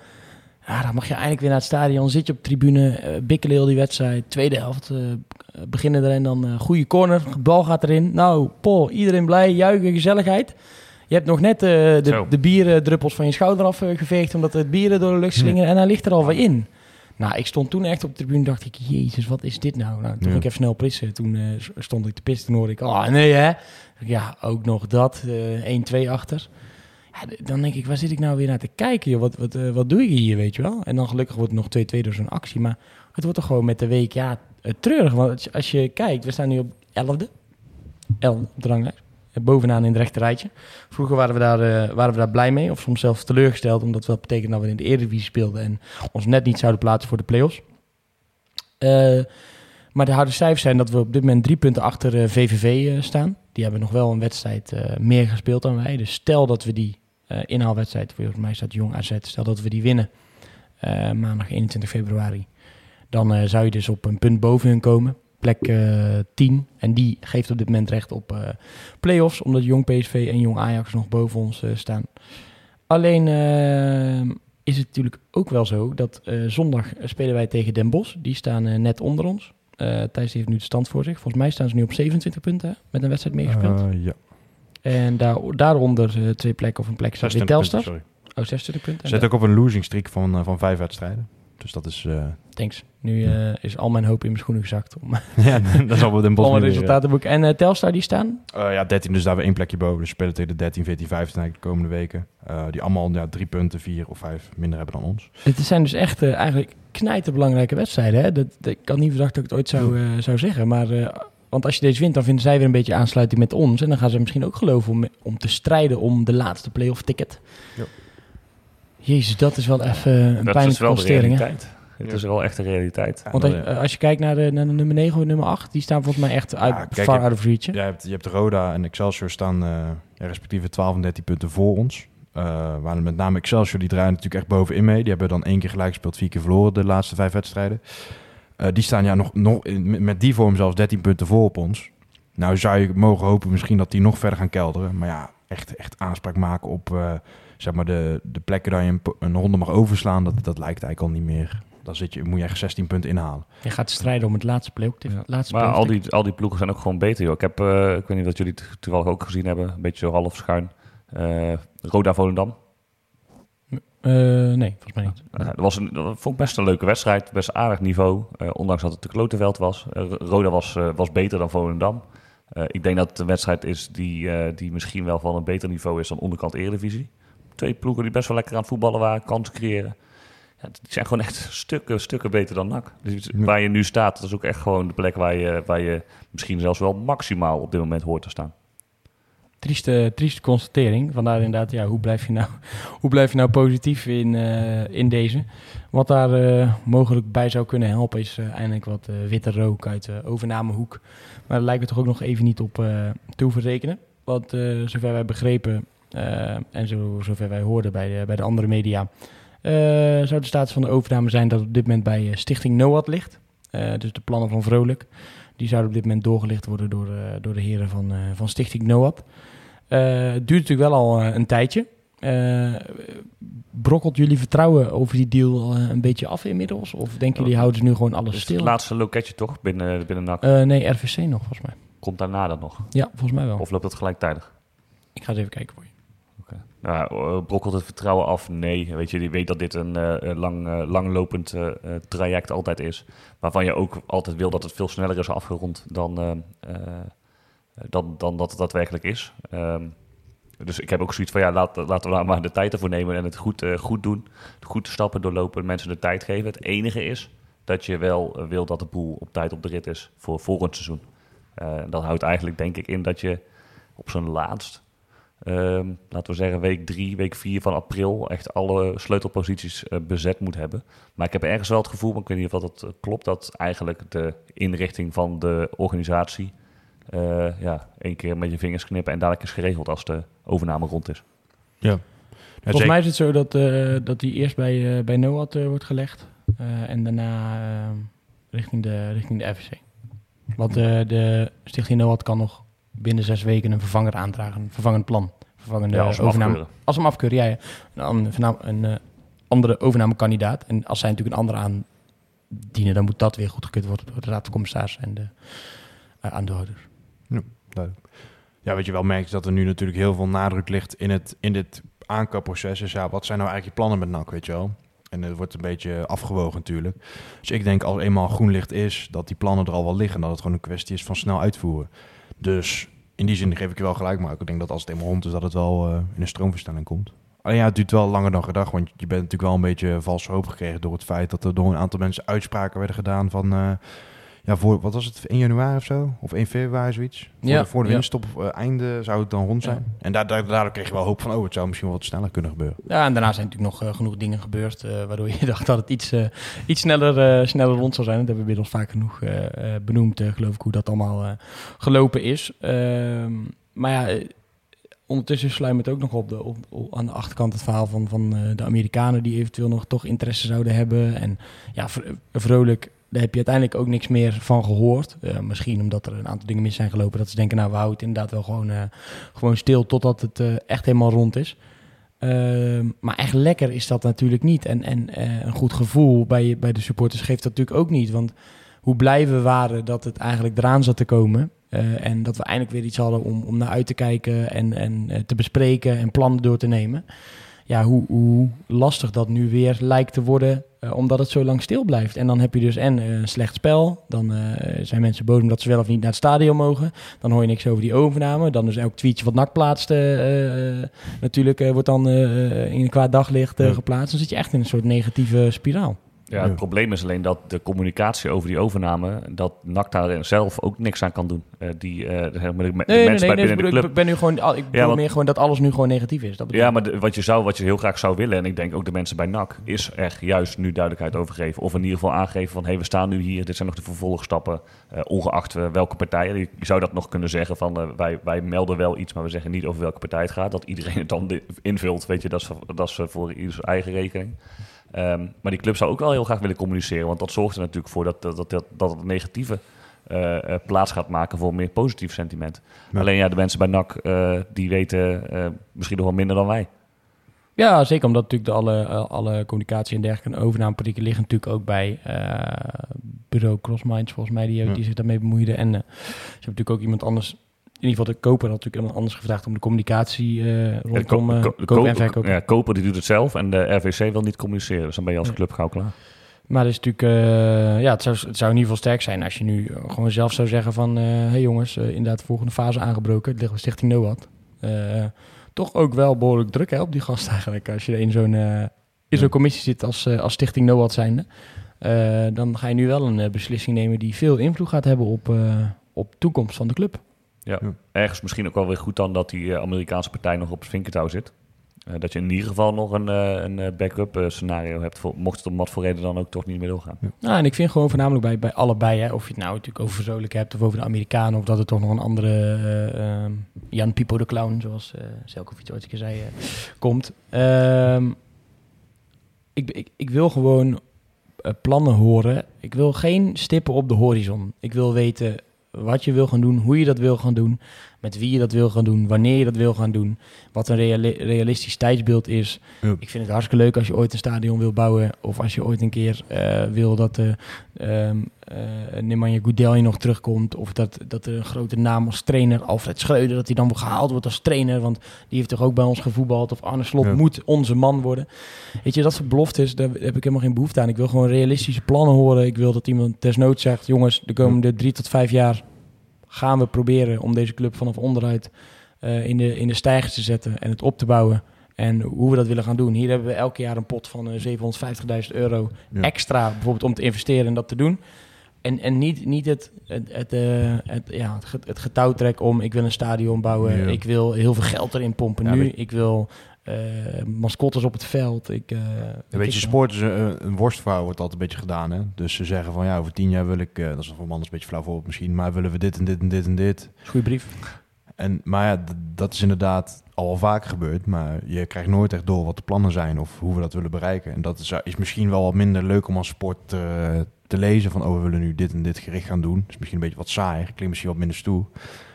ja, dan mag je eindelijk weer naar het stadion, zit je op tribune, heel die wedstrijd, tweede helft, eh, beginnen erin, dan goede corner, bal gaat erin. Nou, Paul, iedereen blij, juichen, gezelligheid. Je hebt nog net eh, de, Zo. de bierdruppels van je schouder afgeveegd, omdat het bieren door de lucht slingeren, en hij ligt er alweer in. Nou, ik stond toen echt op de tribune dacht ik, jezus, wat is dit nou? nou toen Ja. ik even snel pissen. Toen eh, stond ik te pissen, toen hoorde ik, oh nee hè. Ja, ook nog dat, eh 1-2 achter. Ja, dan denk ik, waar zit ik nou weer naar te kijken? Joh? Wat, wat, eh, wat doe je hier, weet je wel? En dan gelukkig wordt het nog 2-2 door zo'n actie. Maar het wordt toch gewoon met de week, ja, eh, treurig. Want als je- als je kijkt, we staan nu op 11e. 11 op de ranglijst. Bovenaan in het rechte rijtje. Vroeger waren we, daar, eh, waren we daar blij mee. Of soms zelfs teleurgesteld. Omdat dat betekent dat we in de Eredivisie speelden. En ons net niet zouden plaatsen voor de play-offs. Eh, maar de harde cijfers zijn dat we op dit moment drie punten achter eh, VVV staan. Die hebben nog wel een wedstrijd meer gespeeld dan wij. Dus stel dat we die inhaalwedstrijd, volgens mij staat Jong AZ, stel dat we die winnen maandag 21 februari. Dan zou je dus op een punt boven hun komen, plek eh 10. En die geeft op dit moment recht op eh play-offs, omdat Jong PSV en Jong Ajax nog boven ons eh, staan. Alleen eh, is het natuurlijk ook wel zo dat eh, zondag spelen wij tegen Den Bosch. Die staan eh, net onder ons. Eh Thijs heeft nu de stand voor zich. Volgens mij staan ze nu op 27 punten hè, met een wedstrijd meegespeeld. Eh, ja. en daar, daaronder eh, twee plekken of een plek staat weer 26 Telstar. punten, sorry. Oh, 26 punten. En Zet ook op een losing streak van, eh, van vijf wedstrijden. Dus dat is... eh, Thanks. Nu eh, is al mijn hoop in mijn schoenen gezakt om, ja, dat zal wel Den Bosch om een resultaten te boeken. En eh, Telstar die staan? eh, ja, 13, dus daar weer één plekje boven. Dus we spelen tegen de 13, 14, 15 eigenlijk de komende weken. Eh, die allemaal ja, drie punten, vier of vijf minder hebben dan ons. Het zijn dus echt eigenlijk knijterbelangrijke wedstrijden. Hè? Dat, dat, ik had niet verdacht dat ik het ooit zou, zou zeggen. Maar, eh, want als je deze wint, dan vinden zij weer een beetje aansluiting met ons. En dan gaan ze misschien ook geloven om, om te strijden om de laatste playoff ticket. Ja. Jezus, dat is wel even een Dat pijnlijke is wel constatering. realiteit. Het is wel echt de realiteit. Want als, eh, eh, als je kijkt naar de, naar de nummer 9 en nummer 8, die staan volgens mij echt uit, Ja, kijk, far je- out of reach. Je hebt, je hebt Roda en Excelsior staan eh, ja, respectieve 12 en 13 punten voor ons. Eh waar met name Excelsior, die draaien natuurlijk echt bovenin mee. Die hebben dan één keer gelijk gespeeld, vier keer verloren de laatste vijf wedstrijden. Eh, die staan ja nog, nog in- met die vorm zelfs 13 punten voor op ons. Nou zou je mogen hopen misschien dat die nog verder gaan kelderen. Maar ja, echt, echt aanspraak maken op, eh, zeg maar de, de plekken dat je een, een ronde mag overslaan, dat, dat lijkt eigenlijk al niet meer. Dan zit je, moet je echt 16 punten inhalen. Je gaat strijden om het laatste play laatste Maar al die, al die ploegen zijn ook gewoon beter, joh. Ik heb, eh, ik weet niet of jullie het toevallig ook gezien hebben, een beetje zo half schuin. Eh, Roda Volendam. Eh, nee, volgens mij niet. Eh, dat, was een, dat vond ik best een leuke wedstrijd, best aardig niveau. eh, ondanks dat het de klotenveld was. Roda was, eh, was beter dan Volendam. Eh, ik denk dat het een wedstrijd is die, eh, die misschien wel van een beter niveau is dan onderkant Eredivisie. Twee ploegen die best wel lekker aan het voetballen waren, kansen creëren. Ja, die zijn gewoon echt stukken, stukken beter dan NAC. Dus waar je nu staat, dat is ook echt gewoon de plek waar je, waar je misschien zelfs wel maximaal op dit moment hoort te staan. Trieste, trieste constatering. Vandaar inderdaad, ja, hoe blijf je nou, hoe blijf je nou positief in, eh, in deze? Wat daar eh, mogelijk bij zou kunnen helpen is eh, eindelijk wat witte rook uit de overnamehoek. Maar daar lijkt het toch ook nog even niet op te hoeven. Want zover wij begrepen en zo, zover wij hoorden bij de, bij de andere media... zou de status van de overname zijn dat op dit moment bij Stichting NOAD ligt. Dus de plannen van Vrolijk. Die zouden op dit moment doorgelicht worden door, door de heren van, van Stichting NOAD. Eh, het duurt natuurlijk wel al eh, een tijdje. Eh, brokkelt jullie vertrouwen over die deal een beetje af inmiddels? Of denken jullie houden ze nu gewoon alles Dus het stil? laatste loketje toch binnen, binnen NAC. Nee, RVC nog volgens mij. Komt daarna dat nog? Ja, volgens mij wel. Of loopt dat gelijktijdig? Ik ga eens even kijken voor je. Nou, eh, brokkelt het vertrouwen af? Nee. Weet je, je weet dat dit een lang, langlopend traject altijd is. Waarvan je ook altijd wil dat het veel sneller is afgerond dan, dan, dan dat het daadwerkelijk is. Ehm, dus ik heb ook zoiets van, ja, laat, laten we daar maar de tijd ervoor nemen en het goed, eh, goed doen. Goed stappen doorlopen, mensen de tijd geven. Het enige is dat je wel eh, wil dat de boel op tijd op de rit is voor volgend seizoen. Eh, dat houdt eigenlijk denk ik in dat je op zo'n laatst Ehm, laten we zeggen week drie, week vier van april echt alle sleutelposities bezet moet hebben. Maar ik heb ergens wel het gevoel, maar ik weet niet of dat klopt, dat eigenlijk de inrichting van de organisatie eh, ja, één keer met je vingers knippen en dadelijk is geregeld als de overname rond is. Ja. Volgens mij is het zo dat, eh, dat die eerst bij, eh, bij NOAD wordt gelegd. eh, en daarna richting, de, richting de FVC. Want eh, de Stichting NOAD kan nog binnen zes weken een vervanger aandragen. Een vervangend plan. Vervangende Ja, als overname. afkeuren. Als hem afkeuren, ja. ja. Een, een, eh, andere overnamekandidaat. En als zij natuurlijk een andere aandienen, dan moet dat weer goedgekeurd worden door de Raad van Commissarissen en de uh, aandeelhouders. Ja, wat je wel merkt dat er nu natuurlijk heel veel nadruk ligt in, het, in dit aankoopproces. Dus ja, wat zijn nou eigenlijk je plannen met NAC, weet je wel? En het wordt een beetje afgewogen natuurlijk. Dus ik denk als eenmaal groen licht is, dat die plannen er al wel liggen. Dat het gewoon een kwestie is van snel uitvoeren. Dus in die zin geef ik je wel gelijk. Maar ik denk dat als het eenmaal rond is, dat het wel uh, in een stroomversnelling komt. Alleen ja, het duurt wel langer dan gedacht. Want je bent natuurlijk wel een beetje valse hoop gekregen door het feit dat er door een aantal mensen uitspraken werden gedaan van... Uh, ja, voor, wat was het, 1 januari of zo? Of 1 februari, zoiets? Voor ja, de, voor de winterstop uh, einde zou het dan rond zijn. Ja. En daar, daar, daardoor kreeg je wel hoop van, oh, het zou misschien wel wat sneller kunnen gebeuren. Ja, en daarna zijn natuurlijk nog uh, genoeg dingen gebeurd, uh, waardoor je dacht dat het iets, uh, iets sneller, sneller rond zou zijn. Dat hebben we inmiddels vaak genoeg benoemd, geloof ik, hoe dat allemaal gelopen is. Ehm, maar ja, ondertussen sluimt het ook nog op, de, op, op, aan de achterkant het verhaal van, van eh, de Amerikanen die eventueel nog toch interesse zouden hebben. En ja, vrolijk daar heb je uiteindelijk ook niks meer van gehoord. Uh, misschien omdat er een aantal dingen mis zijn gelopen. Dat ze denken, nou, we houden het inderdaad wel gewoon, uh, gewoon stil totdat het uh, echt helemaal rond is. Uh, maar echt lekker is dat natuurlijk niet. En, en een goed gevoel bij, bij de supporters geeft dat natuurlijk ook niet. Want hoe blij we waren dat het eigenlijk eraan zat te komen. En dat we eindelijk weer iets hadden om, om naar uit te kijken en, en te bespreken en plannen door te nemen. Ja, hoe, hoe lastig dat nu weer lijkt te worden uh, omdat het zo lang stil blijft. En dan heb je dus en uh, een slecht spel. Dan uh, zijn mensen boos omdat ze wel of niet naar het stadion mogen. Dan hoor je niks over die overname. Dan is elk tweetje wat NAC plaatst natuurlijk wordt dan in een kwaad daglicht geplaatst. Dan zit je echt in een soort negatieve spiraal. Ja, het ja. probleem is alleen dat de communicatie over die overname, dat NAC daar zelf ook niks aan kan doen. Uh, die, uh, de, de, de nee, mensen nee, bij binnen de club. Ik ben nu gewoon, ik bedoel ja, want, meer gewoon dat alles nu gewoon negatief is. Dat ja, maar de, wat je zou, wat je heel graag zou willen, en ik denk ook de mensen bij NAC, is er juist nu duidelijkheid over geven. Of in ieder geval aangeven van, hé, hey, we staan nu hier, dit zijn nog de vervolgstappen, uh, ongeacht welke partij. Je zou dat nog kunnen zeggen van, wij, wij melden wel iets, maar we zeggen niet over welke partij het gaat. Dat iedereen het dan invult, weet je, dat is, dat is voor ieders eigen rekening. Um, maar die club zou ook wel heel graag willen communiceren. Want dat zorgt er natuurlijk voor dat, dat, dat, dat het negatieve uh, uh, plaats gaat maken voor meer positief sentiment. Ja. Alleen ja, de mensen bij NAC uh, die weten misschien nog wel minder dan wij. Ja, zeker omdat natuurlijk de alle, eh, alle communicatie en dergelijke en overnamepolitieken liggen natuurlijk ook bij eh, bureau Crossminds, volgens mij, die, Ja. die zich daarmee bemoeide. En eh, ze hebben natuurlijk ook iemand anders, in ieder geval de koper had natuurlijk iemand anders gevraagd om de communicatie Ja, de rondom eh ko- ko- koop en ko- verkoop. Ja, koper die doet het zelf en de RVC wil niet communiceren. Dus dan ben je als Ja. club gauw klaar. Maar het is natuurlijk, eh, ja, het zou, het zou in ieder geval sterk zijn als je nu gewoon zelf zou zeggen van, hé hey jongens, inderdaad de volgende fase aangebroken, het ligt bij Stichting NOAD. Toch ook wel behoorlijk druk hè, op die gast eigenlijk, als je in zo'n in zo'n commissie zit als, als Stichting NOAD zijnde. Dan ga je nu wel een beslissing nemen die veel invloed gaat hebben op, op de toekomst van de club. Ergens misschien ook wel weer goed dan dat die eh, Amerikaanse partij nog op het vinkertouw zit. Eh, dat je in ieder geval nog een, eh, een backup eh, scenario hebt, voor, mocht het om wat voor reden dan ook toch niet meer doorgaan. Nou, en ik vind gewoon voornamelijk bij, bij allebei, hè, of je het nou natuurlijk over Verzolijk hebt of over de Amerikanen, of dat er toch nog een andere eh, ehm, Jan Pipo de Clown, zoals eh Zelkovic ooit een keer zei, komt. Ehm, ik, ik, ik wil gewoon plannen horen. Ik wil geen stippen op de horizon. Ik wil weten wat je wil gaan doen, hoe je dat wil gaan doen, met wie je dat wil gaan doen, wanneer je dat wil gaan doen, wat een reali- realistisch tijdsbeeld is. Ik vind het hartstikke leuk als je ooit een stadion wil bouwen of als je ooit een keer eh, wil dat ehm eh, Nemanja Goudelje nog terugkomt of dat, dat er een grote naam als trainer, Alfred Schreuder, dat hij dan gehaald wordt als trainer, want die heeft toch ook bij ons gevoetbald of Arne Slot moet onze man worden. Weet je, dat soort beloftes, daar heb ik helemaal geen behoefte aan. Ik wil gewoon realistische plannen horen. Ik wil dat iemand desnoods zegt, jongens, de komende drie tot vijf jaar gaan we proberen om deze club vanaf onderuit eh, in, de, in de stijgers te zetten en het op te bouwen. En hoe we dat willen gaan doen. Hier hebben we elk jaar een pot van eh, 750.000 euro Ja. extra, bijvoorbeeld om te investeren en dat te doen. En, en niet, niet het, het, het, eh, het, ja, het, ge- het getouwtrek om, ik wil een stadion bouwen, Ja. ik wil heel veel geld erin pompen Ja, nu, ik wil eh, mascottes op het veld. Ik, eh, Een beetje sport is een, een worstverhaal wordt altijd een beetje gedaan. Hè? Dus ze zeggen van ja, over tien jaar wil ik, dat is voor man een beetje flauw voorbeeld misschien, maar willen we dit en dit en dit en dit. Goeie brief. En, maar ja, dat is inderdaad al wel vaker gebeurd. Maar je krijgt nooit echt door wat de plannen zijn of hoe we dat willen bereiken. En dat is, is misschien wel wat minder leuk om als sport te lezen. Van oh, we willen nu dit en dit gericht gaan doen. Dat is misschien een beetje wat saai. Klinkt misschien wat minder stoer.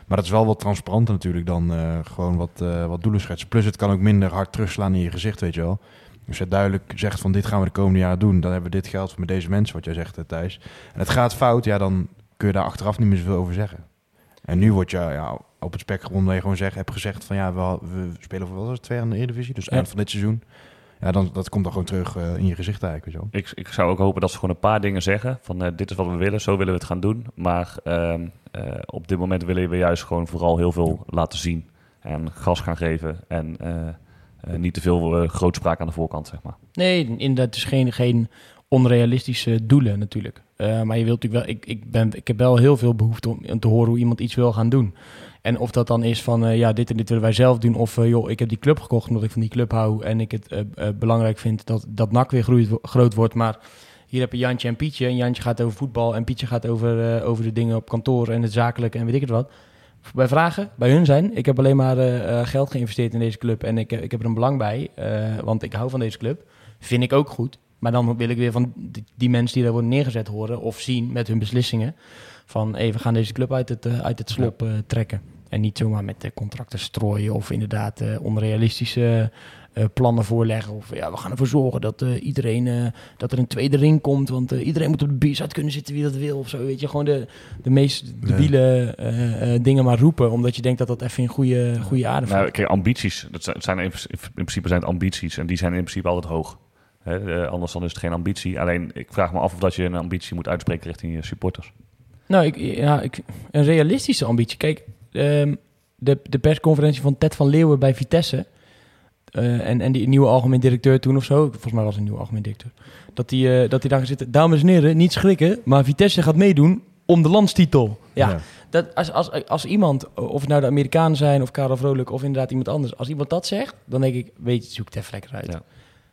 Maar dat is wel wat transparanter natuurlijk dan eh, gewoon wat, eh, wat doelen schetsen. Plus het kan ook minder hard terugslaan in je gezicht, weet je wel. Als je duidelijk zegt van dit gaan we de komende jaren doen. Dan hebben we dit geld voor met deze mensen, wat jij zegt eh, Thijs. En het gaat fout, ja, dan kun je daar achteraf niet meer zoveel over zeggen. En nu wordt je ja, op het spectrum waar je gewoon zeg, hebt gezegd van ja, we, we spelen voor wat was het, twee jaar in de Eredivisie. Dus eind van dit seizoen. Ja, dan, dat komt dan gewoon terug eh, in je gezicht eigenlijk. Weet je wel. Ik, ik zou ook hopen dat ze gewoon een paar dingen zeggen. Van eh, dit is wat we willen, zo willen we het gaan doen. Maar ehm, eh, op dit moment willen we juist gewoon vooral heel veel laten zien. En gas gaan geven. En eh, eh, niet te veel grootspraak aan de voorkant, zeg maar. Nee, inderdaad, het is geen, geen onrealistische doelen natuurlijk. Eh, maar je wilt natuurlijk wel, ik, ik, ben, ik heb wel heel veel behoefte om, om te horen hoe iemand iets wil gaan doen. En of dat dan is van, eh, ja, dit en dit willen wij zelf doen. Of, eh, joh, ik heb die club gekocht omdat ik van die club hou. En ik het eh, belangrijk vind dat, dat NAC weer groeit, groot wordt. Maar hier heb je Jantje en Pietje. En Jantje gaat over voetbal. En Pietje gaat over, over de dingen op kantoor en het zakelijke en weet ik het wat. Bij vragen, bij hun zijn. Ik heb alleen maar geld geïnvesteerd in deze club. En ik, ik heb er een belang bij. want ik hou van deze club. Vind ik ook goed. Maar dan wil ik weer van die, die mensen die daar worden neergezet horen of zien met hun beslissingen. Van hey, we gaan deze club uit het, uit het slop trekken. En niet zomaar met eh, contracten strooien of inderdaad eh, onrealistische eh, plannen voorleggen. Of ja, we gaan ervoor zorgen dat eh, iedereen, eh, dat er een tweede ring komt. Want eh, iedereen moet op de b kunnen zitten wie dat wil of zo. Weet je, gewoon de, de meest debiele eh, eh, dingen maar roepen. Omdat je denkt dat dat even in goede, goede aarde valt. Nou, kijk, ambities. Dat zijn, zijn in, in principe zijn het ambities. En die zijn in principe altijd hoog. Hè, anders dan is het geen ambitie. Alleen, ik vraag me af of dat je een ambitie moet uitspreken richting je supporters. Nou, ik, ja, ik, een realistische ambitie. Kijk, ehm, de, de persconferentie van Ted van Leeuwen bij Vitesse. eh, en, en die nieuwe algemeen directeur toen of zo. Volgens mij was een nieuwe algemeen directeur. Dat hij eh, dat die daar zitten. Dames en heren, niet schrikken. Maar Vitesse gaat meedoen om de landstitel. Ja, Dat, als, als, als iemand, of het nou de Amerikanen zijn of Karel Vrolijk of inderdaad iemand anders. Als iemand dat zegt, dan denk ik, weet je, zoek het even lekker uit. Ja. Daar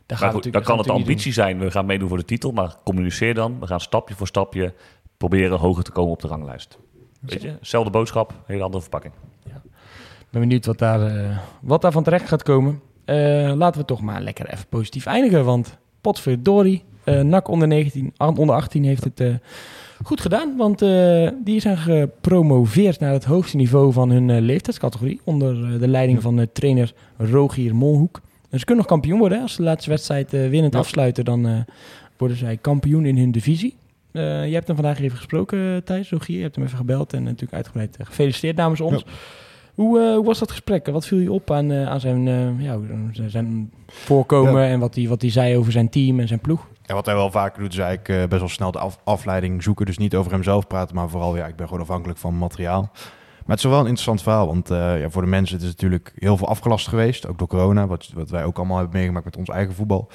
Maar gaat goed, dan kan het ambitie zijn, we gaan meedoen voor de titel, maar communiceer dan. We gaan stapje voor stapje proberen hoger te komen op de ranglijst. Weet je, zelfde boodschap, hele andere verpakking. Ik ben benieuwd wat, daar, eh, wat daar van terecht gaat komen. Eh, laten we toch maar lekker even positief eindigen. Want potverdorie, eh NAC onder, 19, ah, onder 18 heeft het goed gedaan. Want die zijn gepromoveerd naar het hoogste niveau van hun leeftijdscategorie. Onder de leiding van trainer Rogier Molhoek. Dus ze kunnen nog kampioen worden. Hè? Als ze de laatste wedstrijd winnend Ja. afsluiten, dan worden zij kampioen in hun divisie. Eh, je hebt hem vandaag even gesproken, Thijs, Rogier. Je hebt hem even gebeld en natuurlijk uitgebreid eh, gefeliciteerd namens ons. Hoe, eh, hoe was dat gesprek? Wat viel je op aan, aan zijn, ja, zijn voorkomen en wat hij wat zei over zijn team en zijn ploeg? En wat hij wel vaker doet, is eigenlijk best wel snel de af- afleiding zoeken. Dus niet over hemzelf praten, maar vooral, ja, ik ben gewoon afhankelijk van materiaal. Maar het is wel een interessant verhaal, want ja, voor de mensen het is natuurlijk heel veel afgelast geweest. Ook door corona, wat, wat wij ook allemaal hebben meegemaakt met ons eigen voetbal.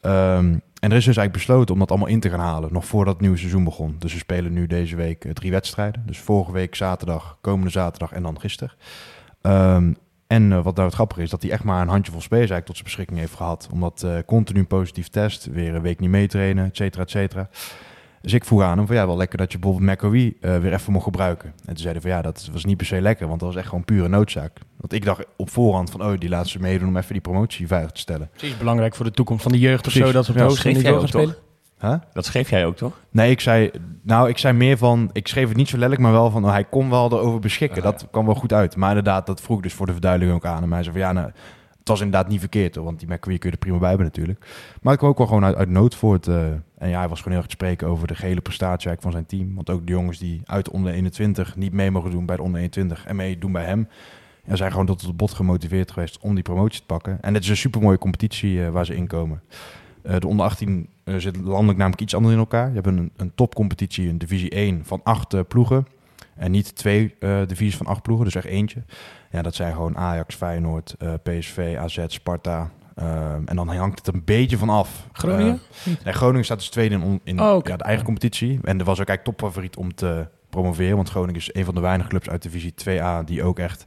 Ehm, en er is dus eigenlijk besloten om dat allemaal in te gaan halen, nog voordat het nieuwe seizoen begon. Dus we spelen nu deze week eh, drie wedstrijden. Dus vorige week zaterdag, komende zaterdag en dan gisteren. Ehm, en eh, wat nou het grappige is, dat hij echt maar een handjevol spelers eigenlijk tot zijn beschikking heeft gehad. Omdat eh, continu positief test, weer een week niet meetrainen, et cetera, et cetera. Dus ik vroeg aan hem van ja, wel lekker dat je bijvoorbeeld McAwee eh weer even mocht gebruiken. En toen zeiden van ja, dat was niet per se lekker, want dat was echt gewoon pure noodzaak. Want ik dacht op voorhand van oh, die laten ze meedoen om even die promotie veilig te stellen. Precies belangrijk voor de toekomst van de jeugd of Precies. zo, dat ze op Ja, het hoogste niveau gaan spelen. Huh? Dat schreef jij ook, toch? Nee, ik zei, nou, ik zei meer van, ik schreef het niet zo letterlijk, maar wel van, oh, hij kon wel erover beschikken. Ah, ja. dat kwam wel goed uit. Maar inderdaad, dat vroeg ik dus voor de verduidelijking ook aan. En hij zei van, ja, nou, was inderdaad niet verkeerd, hoor, want die McQueen kun je er prima bij natuurlijk. Maar ik kwam ook wel gewoon uit, uit nood voor het. eh, en ja, hij was gewoon heel erg te spreken over de gehele prestatie van zijn team. Want ook de jongens die uit de onder 21 niet mee mogen doen bij de onder 21 en meedoen bij hem. Ja, zijn gewoon tot het bot gemotiveerd geweest om die promotie te pakken. En het is een supermooie competitie eh, waar ze in komen. Eh, de onder 18 eh, zit landelijk namelijk iets anders in elkaar. Je hebt een, een topcompetitie, een divisie 1 van acht ploegen. En niet twee eh, divisies van acht ploegen, dus echt eentje. Ja, dat zijn gewoon Ajax, Feyenoord, eh, PSV, AZ, Sparta. Ehm, en dan hangt het een beetje van af. Groningen? Eh, nee, Groningen staat dus tweede in, in Oh, ja, de eigen competitie. En er was ook eigenlijk topfavoriet om te promoveren. Want Groningen is een van de weinige clubs uit divisie 2A... die ook echt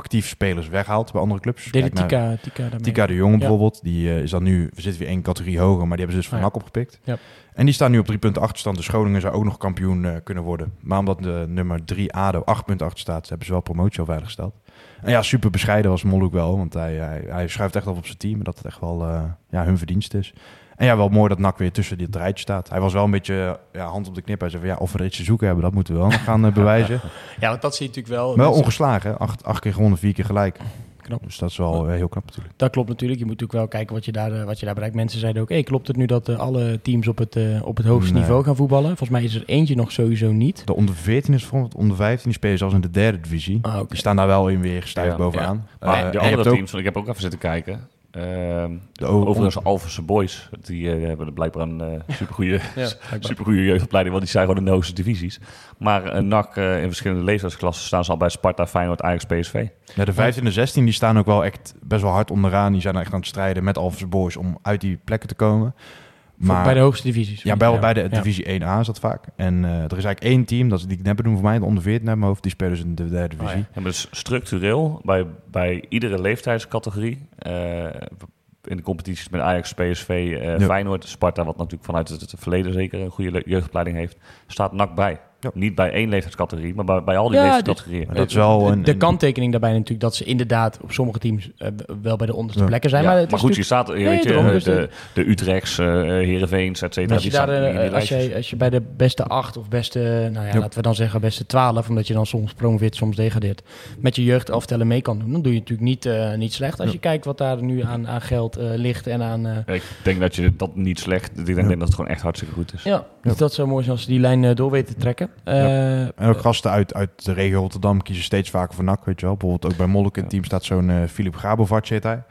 actief spelers weghaalt bij andere clubs. Deed Tika, Tika de Jong Ja. bijvoorbeeld, die eh, is dan nu, we zitten weer één categorie hoger, maar die hebben ze dus van Ah. NAC opgepikt. Ja. En die staan nu op drie punten achterstand, dus Groningen zou ook nog kampioen eh, kunnen worden. Maar omdat de nummer drie ADO acht punten achter staat, hebben ze wel promotie al veiliggesteld. En ja, super bescheiden was Molhoek wel, want hij, hij, hij schuift echt af op zijn team, dat het echt wel eh, ja, hun verdienst is. En ja, wel mooi dat NAC weer tussen dit rijtje staat. Hij was wel een beetje eh, ja, hand op de knip. Hij zei van ja, of we er iets te zoeken hebben, dat moeten we wel nog gaan eh, bewijzen. Ja, want dat zie je natuurlijk wel. Maar wel ongeslagen, hè? Acht, acht keer gewonnen, vier keer gelijk. Knap. Dus dat is wel eh, heel knap natuurlijk. Dat klopt natuurlijk. Je moet natuurlijk wel kijken wat je daar, wat je daar bereikt. Mensen zeiden ook, hey, klopt het nu dat alle teams op het, op het hoogste Nee. niveau gaan voetballen? Volgens mij is er eentje nog sowieso niet. De onder 14 is bijvoorbeeld, onder 15 die spelen zelfs in de derde divisie. Ah. Die staan daar wel in weer stijf Ja, bovenaan. Maar de andere teams, want ik heb ook even zitten kijken. Ehm, de overigens, Alphense Boys, die eh, hebben blijkbaar een eh supergoeie, Ja, supergoeie jeugdopleiding, want die zijn gewoon de hoogste divisies. Maar eh, NAC in verschillende leeftijdsklassen staan ze al bij Sparta, Feyenoord, Ajax, PSV. ja, de 15 en de 16 die staan ook wel echt best wel hard onderaan. Die zijn echt aan het strijden met Alphense Boys om uit die plekken te komen. Maar bij de hoogste divisies. ja, bij, bij de Ja. divisie 1A is dat vaak. En eh, er is eigenlijk één team, dat is die kneppen doen voor mij, de onder 14 uit mijn hoofd. Die spelen dus in de derde divisie. Ja, maar dus structureel bij, bij iedere leeftijdscategorie. eh, in de competities met Ajax, PSV, eh, Ja. Feyenoord, Sparta, wat natuurlijk vanuit het, het verleden zeker een goede le- jeugdopleiding heeft, staat NAC bij. Ja. Niet bij één leeftijdscategorie, maar bij, bij al die Ja, leeftijdscategorieën. Maar dat is wel de, een... de kanttekening daarbij natuurlijk dat ze inderdaad op sommige teams eh, wel bij de onderste Ja. plekken zijn. Ja, maar maar, het is goed, je staat, Nee, weet je, eh, dus de, de Utrechts, eh Heerenveens, et cetera, Als je, daar, als, je, als je bij de beste acht of beste, nou ja, Ja. laten we dan zeggen beste twaalf, omdat je dan soms promoveert, soms degradeert, met je jeugdelftellen mee kan doen, dan doe je natuurlijk niet, eh, niet slecht. Als Ja. je kijkt wat daar nu aan, aan geld eh, ligt en aan... eh, Ik denk dat je dat niet slecht, ik denk, Ja. denk dat het gewoon echt hartstikke goed is. ja, dus dat zou mooi zijn als ze die lijn door weten te trekken. Eh, En ook gasten uit, uit de regio Rotterdam kiezen steeds vaker voor NAC, weet je wel. Bijvoorbeeld ook bij Molk in het team staat zo'n eh Filip Grabovac, heet hij.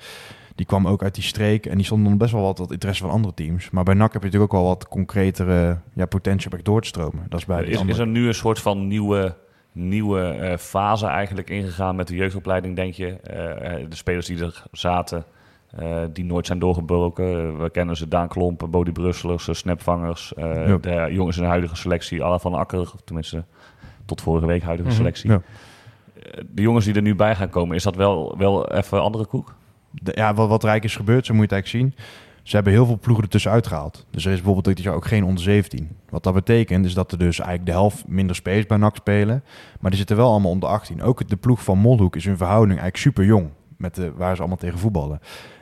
Die kwam ook uit die streek en die stond dan best wel wat, wat interesse van andere teams. Maar bij NAC heb je natuurlijk ook wel wat concretere ja, potentie om door te stromen. Dat is bij Is, andere. is er nu een soort van nieuwe, nieuwe eh, fase eigenlijk ingegaan met de jeugdopleiding, denk je? Eh, eh, de spelers die er zaten, eh, die nooit zijn doorgebroken. Eh, we kennen ze Daan Klompen, Bodie Brusselers, eh, Snapvangers. eh, Ja. De jongens in de huidige selectie, Alla van Akker, of tenminste tot vorige week huidige Mhm. selectie. Ja. De jongens die er nu bij gaan komen, is dat wel, wel even andere koek? De- ja, wat, wat Rijk is gebeurd, zo moet je het eigenlijk zien. Ze hebben heel veel ploegen ertussenuit gehaald. Dus er is bijvoorbeeld ook dit jaar ook geen onder 17. Wat dat betekent is dat er dus eigenlijk de helft minder spelers bij NAC spelen. Maar die zitten wel allemaal onder 18. Ook de ploeg van Molhoek is in verhouding eigenlijk super jong. met de, waar ze allemaal tegen voetballen.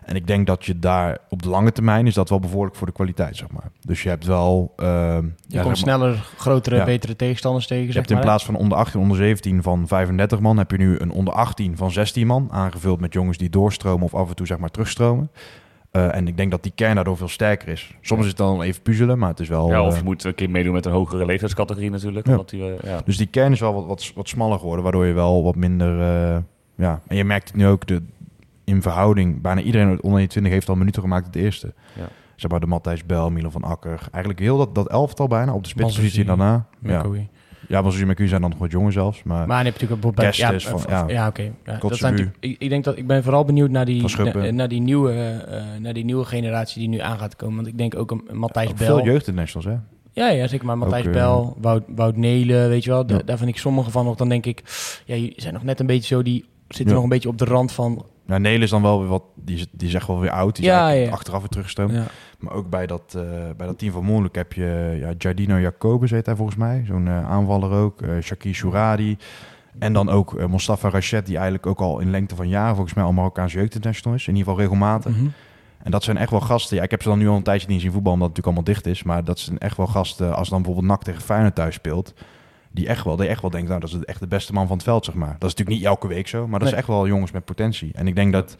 En ik denk dat je daar op de lange termijn is dat wel bevorderlijk voor de kwaliteit, zeg maar. Dus je hebt wel... ehm, ja, Je zeg komt maar- sneller grotere, Ja. betere tegenstanders tegen, je hebt in plaats van onder 18, onder 17 van 35 man, heb je nu een onder 18 van 16 man. Aangevuld met jongens die doorstromen of af en toe zeg maar terugstromen. Eh, en ik denk dat die kern daardoor veel sterker is. Soms is het dan even puzzelen, maar het is wel... Ja, of eh, je moet een keer meedoen met een hogere leeftijdscategorie natuurlijk. Ja. Omdat die, eh, ja. Dus die kern is wel wat, wat, wat smaller geworden, waardoor je wel wat minder... eh, ja, en je merkt het nu ook de, in verhouding. Bijna iedereen uit onder 21 heeft al minuten gemaakt het eerste. Ja. Zeg maar de Matthijs Bel, Milan van Akker. Eigenlijk heel dat, dat elftal bijna op de spitspositie daarna. Ja, McCoy. ja maar zoals je zijn dan nog wat jonger zelfs. Maar, Maar dan heb je natuurlijk ook bijvoorbeeld... Ja, van- eh, ja. ja oké. Ja, dat zijn natuurlijk- ik, ik denk dat ik ben vooral benieuwd naar die, naar, die, nieuwe, eh, naar die nieuwe generatie die nu aan gaat komen. Want ik denk ook een Matthijs ook Bel. veel jeugdinternationals, hè? Ja, ja, zeker. Maar Matthijs Ook, eh, Bel, Wout, Wout Nelen, weet je wel. da- Ja. Daar vind ik sommige van nog. Dan denk ik, ja, die zijn nog net een beetje zo... Die zitten Ja. nog een beetje op de rand van... Nou, Nelen is dan wel weer wat... Die, die echt wel weer oud. Die Ja, achteraf weer teruggestoomd. Ja. Maar ook bij dat, eh, bij dat team van Moeilijk heb je ja, Giardino Jacobus, heet hij volgens mij. Zo'n eh, aanvaller ook. eh Shakir Souradi. En dan ook Mustafa Rachet, die eigenlijk ook al in lengte van jaren volgens mij al Marokkaanse jeugdinternational is. In ieder geval regelmatig. Mhm. En dat zijn echt wel gasten. Ja, ik heb ze dan nu al een tijdje niet zien voetballen, omdat het natuurlijk allemaal dicht is. Maar dat zijn echt wel gasten, als dan bijvoorbeeld NAC tegen Feyenoord thuis speelt. Die echt wel, die echt wel denkt, nou, dat is echt de beste man van het veld, zeg maar. Dat is natuurlijk niet elke week zo, maar dat is echt wel jongens met potentie. En ik denk dat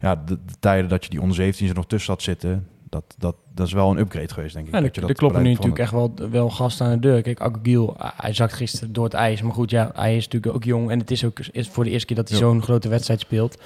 ja, de, de tijden dat je die onder 17 er nog tussen had zitten, dat, dat, dat is wel een upgrade geweest, denk ik. Ja, dat je dat er kloppen nu natuurlijk echt wel, wel gasten aan de deur. Kijk, Agogiel, hij zakt gisteren door het ijs. Maar goed, ja, hij is natuurlijk ook jong. En het is ook is voor de eerste keer dat hij zo'n grote wedstrijd speelt.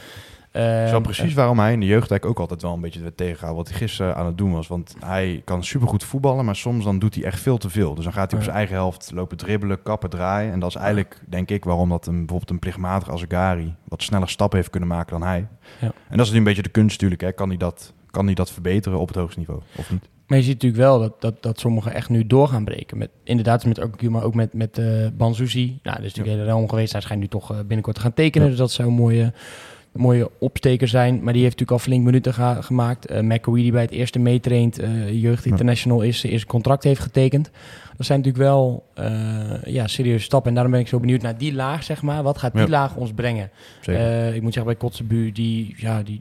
Dat is wel Ehm, precies waarom hij in de jeugdtijd ook altijd wel een beetje werd tegengehouden. Wat hij gisteren aan het doen was. Want hij kan supergoed voetballen, maar soms dan doet hij echt veel te veel. Dus dan gaat hij op Ja. zijn eigen helft lopen dribbelen, kappen, draaien. En dat is eigenlijk, denk ik, waarom dat een, bijvoorbeeld een plichtmatig Azagari wat sneller stappen heeft kunnen maken dan hij. Ja. En dat is nu een beetje de kunst natuurlijk. Hè. Kan, hij dat, kan hij dat verbeteren op het hoogste niveau of niet? Maar je ziet natuurlijk wel dat, dat, dat sommigen echt nu door gaan breken. Met, inderdaad, met maar ook met, met Banzuzi. Nou, dat is natuurlijk hele realm geweest. Hij schijnt nu toch eh, binnenkort te gaan tekenen. Ja. Dus dat zou een mooie, mooie opsteker zijn. Maar die heeft natuurlijk al flink minuten ga- gemaakt. McAwee, die bij het eerste meetraint, eh jeugd international is, eerste contract heeft getekend. Dat zijn natuurlijk wel eh, ja, serieuze stappen. En daarom ben ik zo benieuwd naar die laag, zeg maar. Wat gaat die Ja. laag ons brengen? Ik moet zeggen, bij Kotzebu, die, ja, die,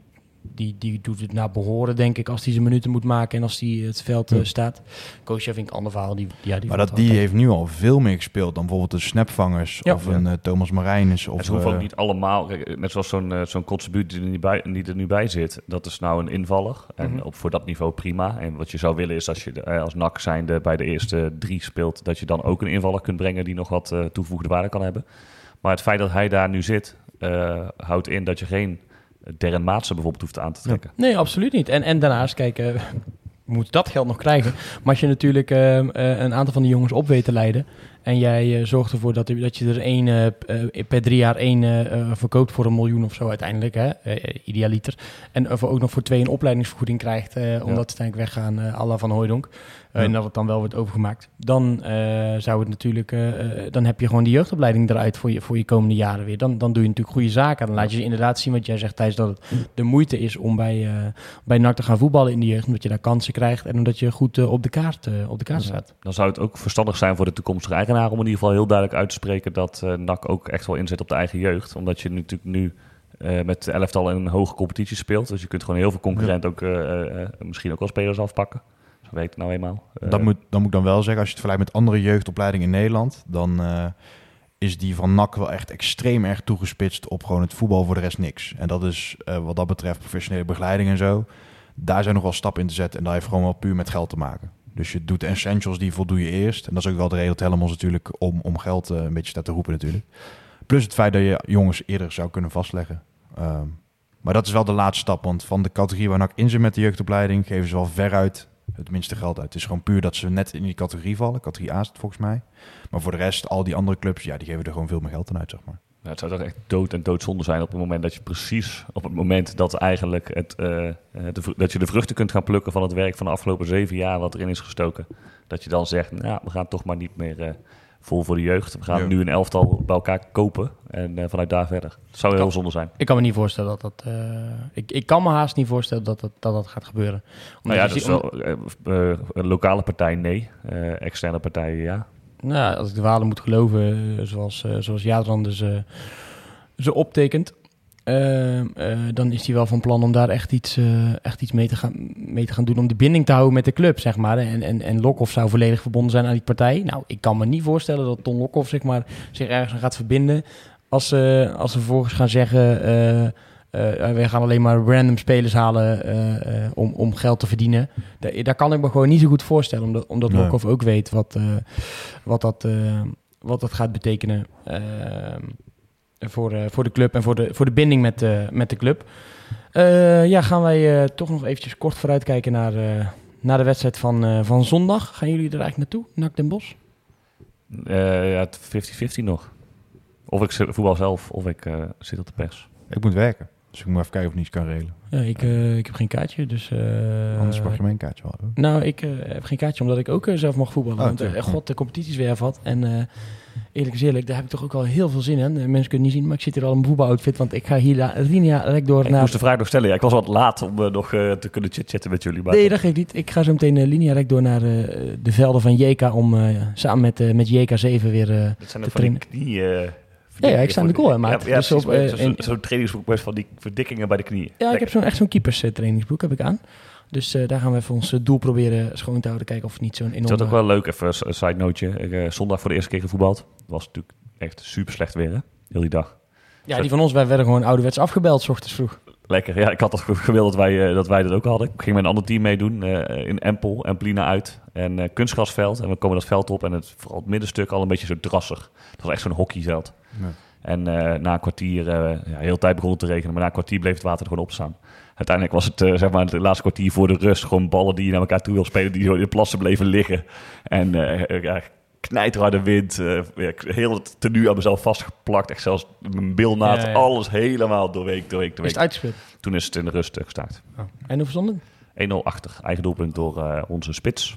die, die doet het naar behoren, denk ik, als hij zijn minuten moet maken en als hij het veld eh, staat. Koosje vind ik een ander verhaal. Die, ja, die maar dat, die heeft nu al veel meer gespeeld dan bijvoorbeeld de snapvangers Ja. of een eh, Thomas Marijnis. Of, En ze hoeven ook eh, niet allemaal, kijk, net zoals zo'n eh, zo'n die, er niet bij- die er nu bij zit, dat is nou een invaller. En Mhm. op, voor dat niveau prima. En wat je zou willen is als je als NAC zijnde bij de eerste drie speelt, dat je dan ook een invaller kunt brengen die nog wat toegevoegde waarde kan hebben. Maar het feit dat hij daar nu zit, eh, houdt in dat je geen Darren Maatsen bijvoorbeeld hoeft aan te trekken. Nee, absoluut niet. En, en daarnaast, kijk, we moeten dat geld nog krijgen. Maar als je natuurlijk eh, eh, een aantal van die jongens op weet te leiden... en jij zorgt ervoor dat, dat je er één per drie jaar één verkoopt voor een miljoen of zo uiteindelijk, hè, idealiter. En of ook nog voor twee een opleidingsvergoeding krijgt... eh, omdat ze uiteindelijk weggaan, à la Van Hooijdonk. Ja. En dat het dan wel wordt overgemaakt. Dan eh, zou het natuurlijk... eh, eh, dan heb je gewoon die jeugdopleiding eruit voor je, voor je komende jaren weer. Dan, dan doe je natuurlijk goede zaken. Dan laat je ze inderdaad zien wat jij zegt, Thijs... dat het de moeite is om bij, bij NAC te gaan voetballen in de jeugd. Omdat je daar kansen krijgt en omdat je goed op, de kaart, op de kaart staat. Dan zou het ook verstandig zijn voor de toekomstige eigenaar om in ieder geval heel duidelijk uit te spreken dat NAC ook echt wel inzet op de eigen jeugd. Omdat je natuurlijk nu met de elftal in een hoge competitie speelt. Dus je kunt gewoon heel veel concurrent ook misschien ook wel spelers afpakken. Werkt het nou eenmaal. Eh, Dat moet, dan moet ik dan wel zeggen, als je het vergelijkt met andere jeugdopleidingen in Nederland, dan eh, is die van NAC wel echt extreem erg toegespitst op gewoon het voetbal voor de rest niks. En dat is eh, wat dat betreft professionele begeleiding en zo. Daar zijn nog wel stappen in te zetten en dat heeft gewoon wel puur met geld te maken. Dus je doet de essentials, die voldoe je eerst. En dat is ook wel de reden dat Helmond natuurlijk om, om geld eh, een beetje staat te roepen natuurlijk. Plus het feit dat je jongens eerder zou kunnen vastleggen. Ehm, maar dat is wel de laatste stap, want van de categorie waar NAC in zit met de jeugdopleiding, geven ze wel veruit het minste geld uit. Het is gewoon puur dat ze net in die categorie vallen. Categorie A volgens mij. Maar voor de rest, al die andere clubs, ja, die geven er gewoon veel meer geld aan uit, zeg maar. Ja, het zou toch echt dood en doodzonde zijn op het moment dat je precies op het moment dat eigenlijk het, eh, eh, dat je de vruchten kunt gaan plukken van het werk van de afgelopen zeven jaar wat erin is gestoken. Dat je dan zegt, nou, we gaan toch maar niet meer eh, vol voor de jeugd. We gaan Ja. nu een elftal bij elkaar kopen en eh, vanuit daar verder. Dat zou heel zonde zijn. Ik kan me niet voorstellen dat dat... eh, ik, ik kan me haast niet voorstellen dat dat, dat, dat gaat gebeuren. Nou ja, dat is wel, eh, lokale partij nee, externe partijen ja. Nou, als ik de Walen moet geloven, zoals, zoals Jadran dus, ze optekent. Ehm, eh, dan is hij wel van plan om daar echt iets, eh, echt iets mee, te gaan, mee te gaan doen om die binding te houden met de club, zeg maar. En, en, en Lokhoff zou volledig verbonden zijn aan die partij. Nou, ik kan me niet voorstellen dat Ton Lokhoff zeg maar, zich ergens aan gaat verbinden als, ze als ze vervolgens gaan zeggen... eh, eh, wij gaan alleen maar random spelers halen eh, eh, om, om geld te verdienen. Daar, daar kan ik me gewoon niet zo goed voorstellen, omdat, omdat Nee. Lokhoff ook weet wat, eh, wat, dat, eh, wat dat gaat betekenen eh, voor, eh, voor de club en voor de, voor de binding met, eh, met de club. Eh, ja, gaan wij eh, toch nog eventjes kort vooruitkijken naar, eh, naar de wedstrijd van, eh, van zondag. Gaan jullie er eigenlijk naartoe, NAC Den Bosch? Eh, ja, het 50-50 nog. Of ik voetbal zelf, of ik eh, zit op de pers. Ik moet werken. Dus ik moet even kijken of ik iets kan regelen. Ja, ik, eh, ik heb geen kaartje, dus... eh, Anders mag je mijn kaartje wel. Nou, ik eh, heb geen kaartje omdat ik ook eh, zelf mag voetballen. Oh, want eh, god, de competities weer afvat. En eh, eerlijk is eerlijk, daar heb ik toch ook wel heel veel zin in. Eh, mensen kunnen niet zien, maar ik zit hier al in mijn voetbaloutfit. Want ik ga hier la- linea direct door Ik naar... moest de vraag nog stellen. Ja, ik was wat laat om eh, nog eh, te kunnen chit-chatten met jullie. Maar Nee, dat geeft niet. Ik ga zo meteen uh, linea direct door naar eh, de velden van JK om eh, samen met, eh, met JK7 weer... eh, dat zijn ook van die knie... eh, Ja, ja, ik sta in de goal, hè, maat. Ja, Dus eh, zo- Zo'n trainingsboek met van die verdikkingen bij de knieën. ja, ik heb zo'n echt zo'n keepers eh, trainingsboek heb ik aan. Dus eh, daar gaan we even ons eh, doel proberen schoon te houden. Kijken of het niet zo'n Het enorme... was ook wel leuk, even een side noteje. Ik, eh, zondag voor de eerste keer gevoetbald. Het was natuurlijk echt super slecht weer, hè? Heel die dag. Ja, die van ons, wij werden gewoon ouderwets afgebeld, s ochtends vroeg. Lekker, ja. Ik had toch gewild dat wij, eh, dat wij dat ook hadden. Ik ging met een ander team meedoen eh, in Empel, Empelina uit. En eh, kunstgrasveld. En we komen dat veld op en het, vooral het middenstuk al een beetje zo drassig. Het was echt zo'n hockeyveld. Ja. En eh, na een kwartier, ja, heel tijd begon het te regenen, maar na een kwartier bleef het water er gewoon op staan. Uiteindelijk was het, eh, zeg maar, het laatste kwartier voor de rust gewoon ballen die je naar elkaar toe wil spelen, die zo in de plassen bleven liggen. En eh ja, knijterharde wind, eh, ja, heel het tenue aan mezelf vastgeplakt, echt zelfs mijn bilnaad, Ja, ja. alles helemaal doorweek, doorweek, Is doorweek. het uitgespeeld? Toen is het in de rust eh, gestaakt. En hoe verstond het? 1-0 achter, eigen doelpunt door eh, onze spits.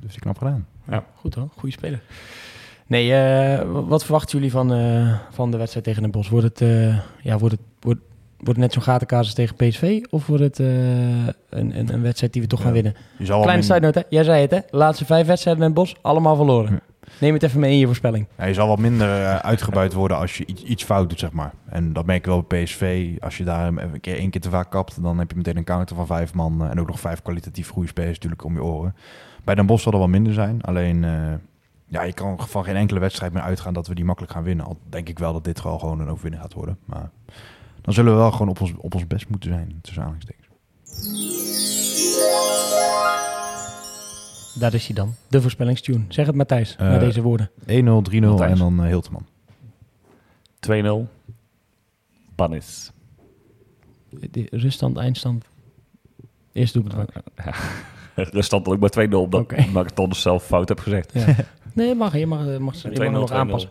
Dus die knap gedaan. Goed hoor, goede speler. Nee, eh, wat verwachten jullie van, eh, van de wedstrijd tegen Den Bosch? Wordt het, eh, ja, wordt het, wordt, wordt het net zo'n gatencasus tegen PSV? Of wordt het eh, een, een, een wedstrijd die we toch Ja. gaan winnen? Kleine min- side note, hè? jij zei het hè? Laatste vijf wedstrijden Den Bosch, allemaal verloren. Ja. Neem het even mee in je voorspelling. Ja, je zal wat minder eh, uitgebuit worden als je iets, iets fout doet, zeg maar. En dat merk ik wel bij PSV. Als je daar een keer één keer te vaak kapt, dan heb je meteen een counter van vijf man. eh, en ook nog vijf kwalitatief goede spelers natuurlijk om je oren. Bij Den Bosch zal er wel minder zijn. Alleen, ja, je kan van geen enkele wedstrijd meer uitgaan dat we die makkelijk gaan winnen. Al denk ik wel dat dit gewoon, gewoon een overwinning gaat worden. Maar dan zullen we wel gewoon op ons, op ons best moeten zijn, tussen aanhalingstekens. Daar is hij dan. De voorspellingstune. Zeg het Matthijs, Eh, met deze woorden. 1-0, 3-0 Matthijs. en dan uh, Hilteman. 2-0. Banis. De ruststand, eindstand. Eerst doe ik het Ja. Ruststand ook maar 2-0, omdat omdat ik het anders zelf fout heb gezegd. Ja. Nee, mag, je mag, je mag, je mag 2-0, nog 2-0. aanpassen.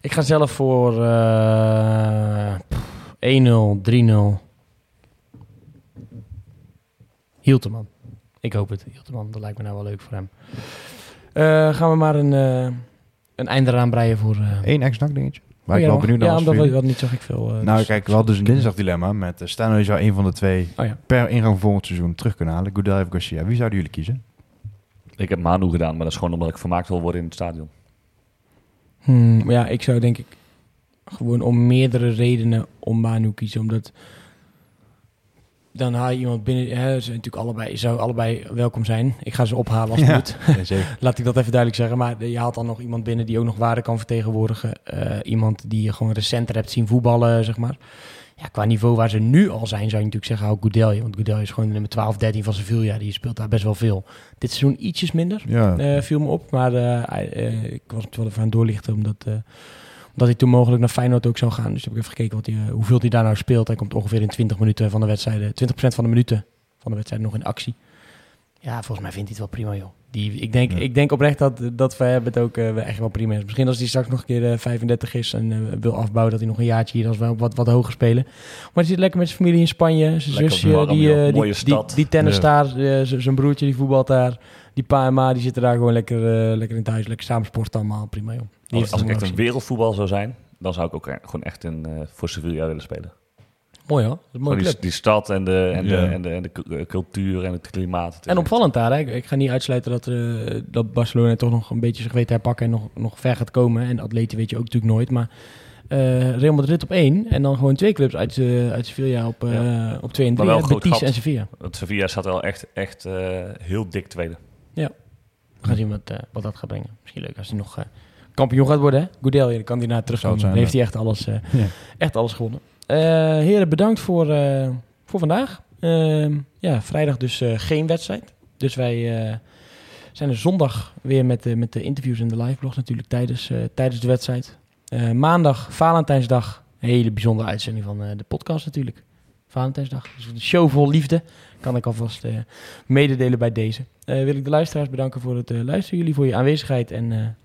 Ik ga zelf voor eh, pff, 1-0, 3-0. Hielteman. Ik hoop het. Hielteman, dat lijkt me nou wel leuk voor hem. Eh, gaan we maar een, eh, een einde eraan breien voor... eh, Eén ex-nak dingetje. Waar oh, ik ja, wel benieuwd naar Ja, was omdat voor we jullie. dat niet zag ik veel. Nou, dus- kijk, we hadden dus een dinsdag dilemma met uh, staan je zou een van de twee Oh ja. per ingang van volgend seizoen terug kunnen halen. Goodell of Garcia. Wie zouden jullie kiezen? Ik heb Manu gedaan, maar dat is gewoon omdat ik vermaakt wil worden in het stadion. Hmm, ja, ik zou denk ik gewoon om meerdere redenen om Manu kiezen. Omdat dan haal je iemand binnen. Hè, ze natuurlijk allebei, je zou allebei welkom zijn. Ik ga ze ophalen als het Ja. moet. Ja. Laat ik dat even duidelijk zeggen. Maar je haalt dan nog iemand binnen die ook nog waarde kan vertegenwoordigen. Eh, iemand die je gewoon recenter hebt zien voetballen, zeg maar. Ja, qua niveau waar ze nu al zijn, zou je natuurlijk zeggen, hou Goudelje. Want Goudelje is gewoon de nummer 12, 13 van Sevilla. Die speelt daar best wel veel. Dit seizoen ietsjes minder. Ja, Eh, viel me op, maar eh, ik was het wel even aan doorlichten, omdat, eh, omdat hij toen mogelijk naar Feyenoord ook zou gaan. Dus heb ik even gekeken wat hij, eh, hoeveel hij daar nou speelt. Hij komt ongeveer in 20 minuten van de wedstrijden, 20% van de minuten van de wedstrijd nog in actie. Ja, volgens mij vindt hij het wel prima, joh. Die, ik, denk, Ja. ik denk oprecht dat, dat we hebben het ook eh, echt wel prima is. Misschien als hij straks nog een keer eh, 35 is en eh, wil afbouwen, dat hij nog een jaartje hier als wel wat, wat hoger spelen. Maar hij zit lekker met zijn familie in Spanje. Zijn zusje, die, eh, die, die, die, tennis Ja. daar, eh, zijn broertje die voetbalt daar. Die pa en ma die zitten daar gewoon lekker, eh, lekker in het huis, lekker samen sporten allemaal. Prima joh. Als, als het ik echt een wereldvoetbal zou zijn, dan zou ik ook gewoon echt in, eh, voor Sevilla willen spelen. Mooi hoor, Gewoon die, club. die stad en de, en, de, Ja. en, de, en de cu- cultuur en het klimaat. En opvallend daar, hè. Ik- ik ga niet uitsluiten dat, eh, dat Barcelona toch nog een beetje zich weet te herpakken en nog, nog ver gaat komen. En atleten weet je ook natuurlijk nooit, maar eh, Real Madrid op één. En dan gewoon twee clubs uit, eh, uit Sevilla op, eh, Ja. op twee en Maar drie. Betis gat. en Sevilla. Want Sevilla staat wel echt, echt eh, heel dik tweede. We gaan zien wat, eh, wat dat gaat brengen. Misschien leuk als hij nog eh, kampioen gaat worden. Hè? Goodell, ja, dan kan hij naar terugkomen. Zou Dan heeft zijn, hij echt alles, eh, Ja. echt alles gewonnen. Eh, heren, bedankt voor, eh, voor vandaag. Ehm, ja, vrijdag dus geen wedstrijd. Dus wij zijn er zondag weer met, de met de interviews en de liveblog natuurlijk tijdens, tijdens de wedstrijd. Maandag, Valentijnsdag. Een hele bijzondere uitzending van de podcast natuurlijk. Valentijnsdag. Dus een show vol liefde. Kan ik alvast mededelen bij deze. Wil ik de luisteraars bedanken voor het luisteren. Jullie voor je aanwezigheid. En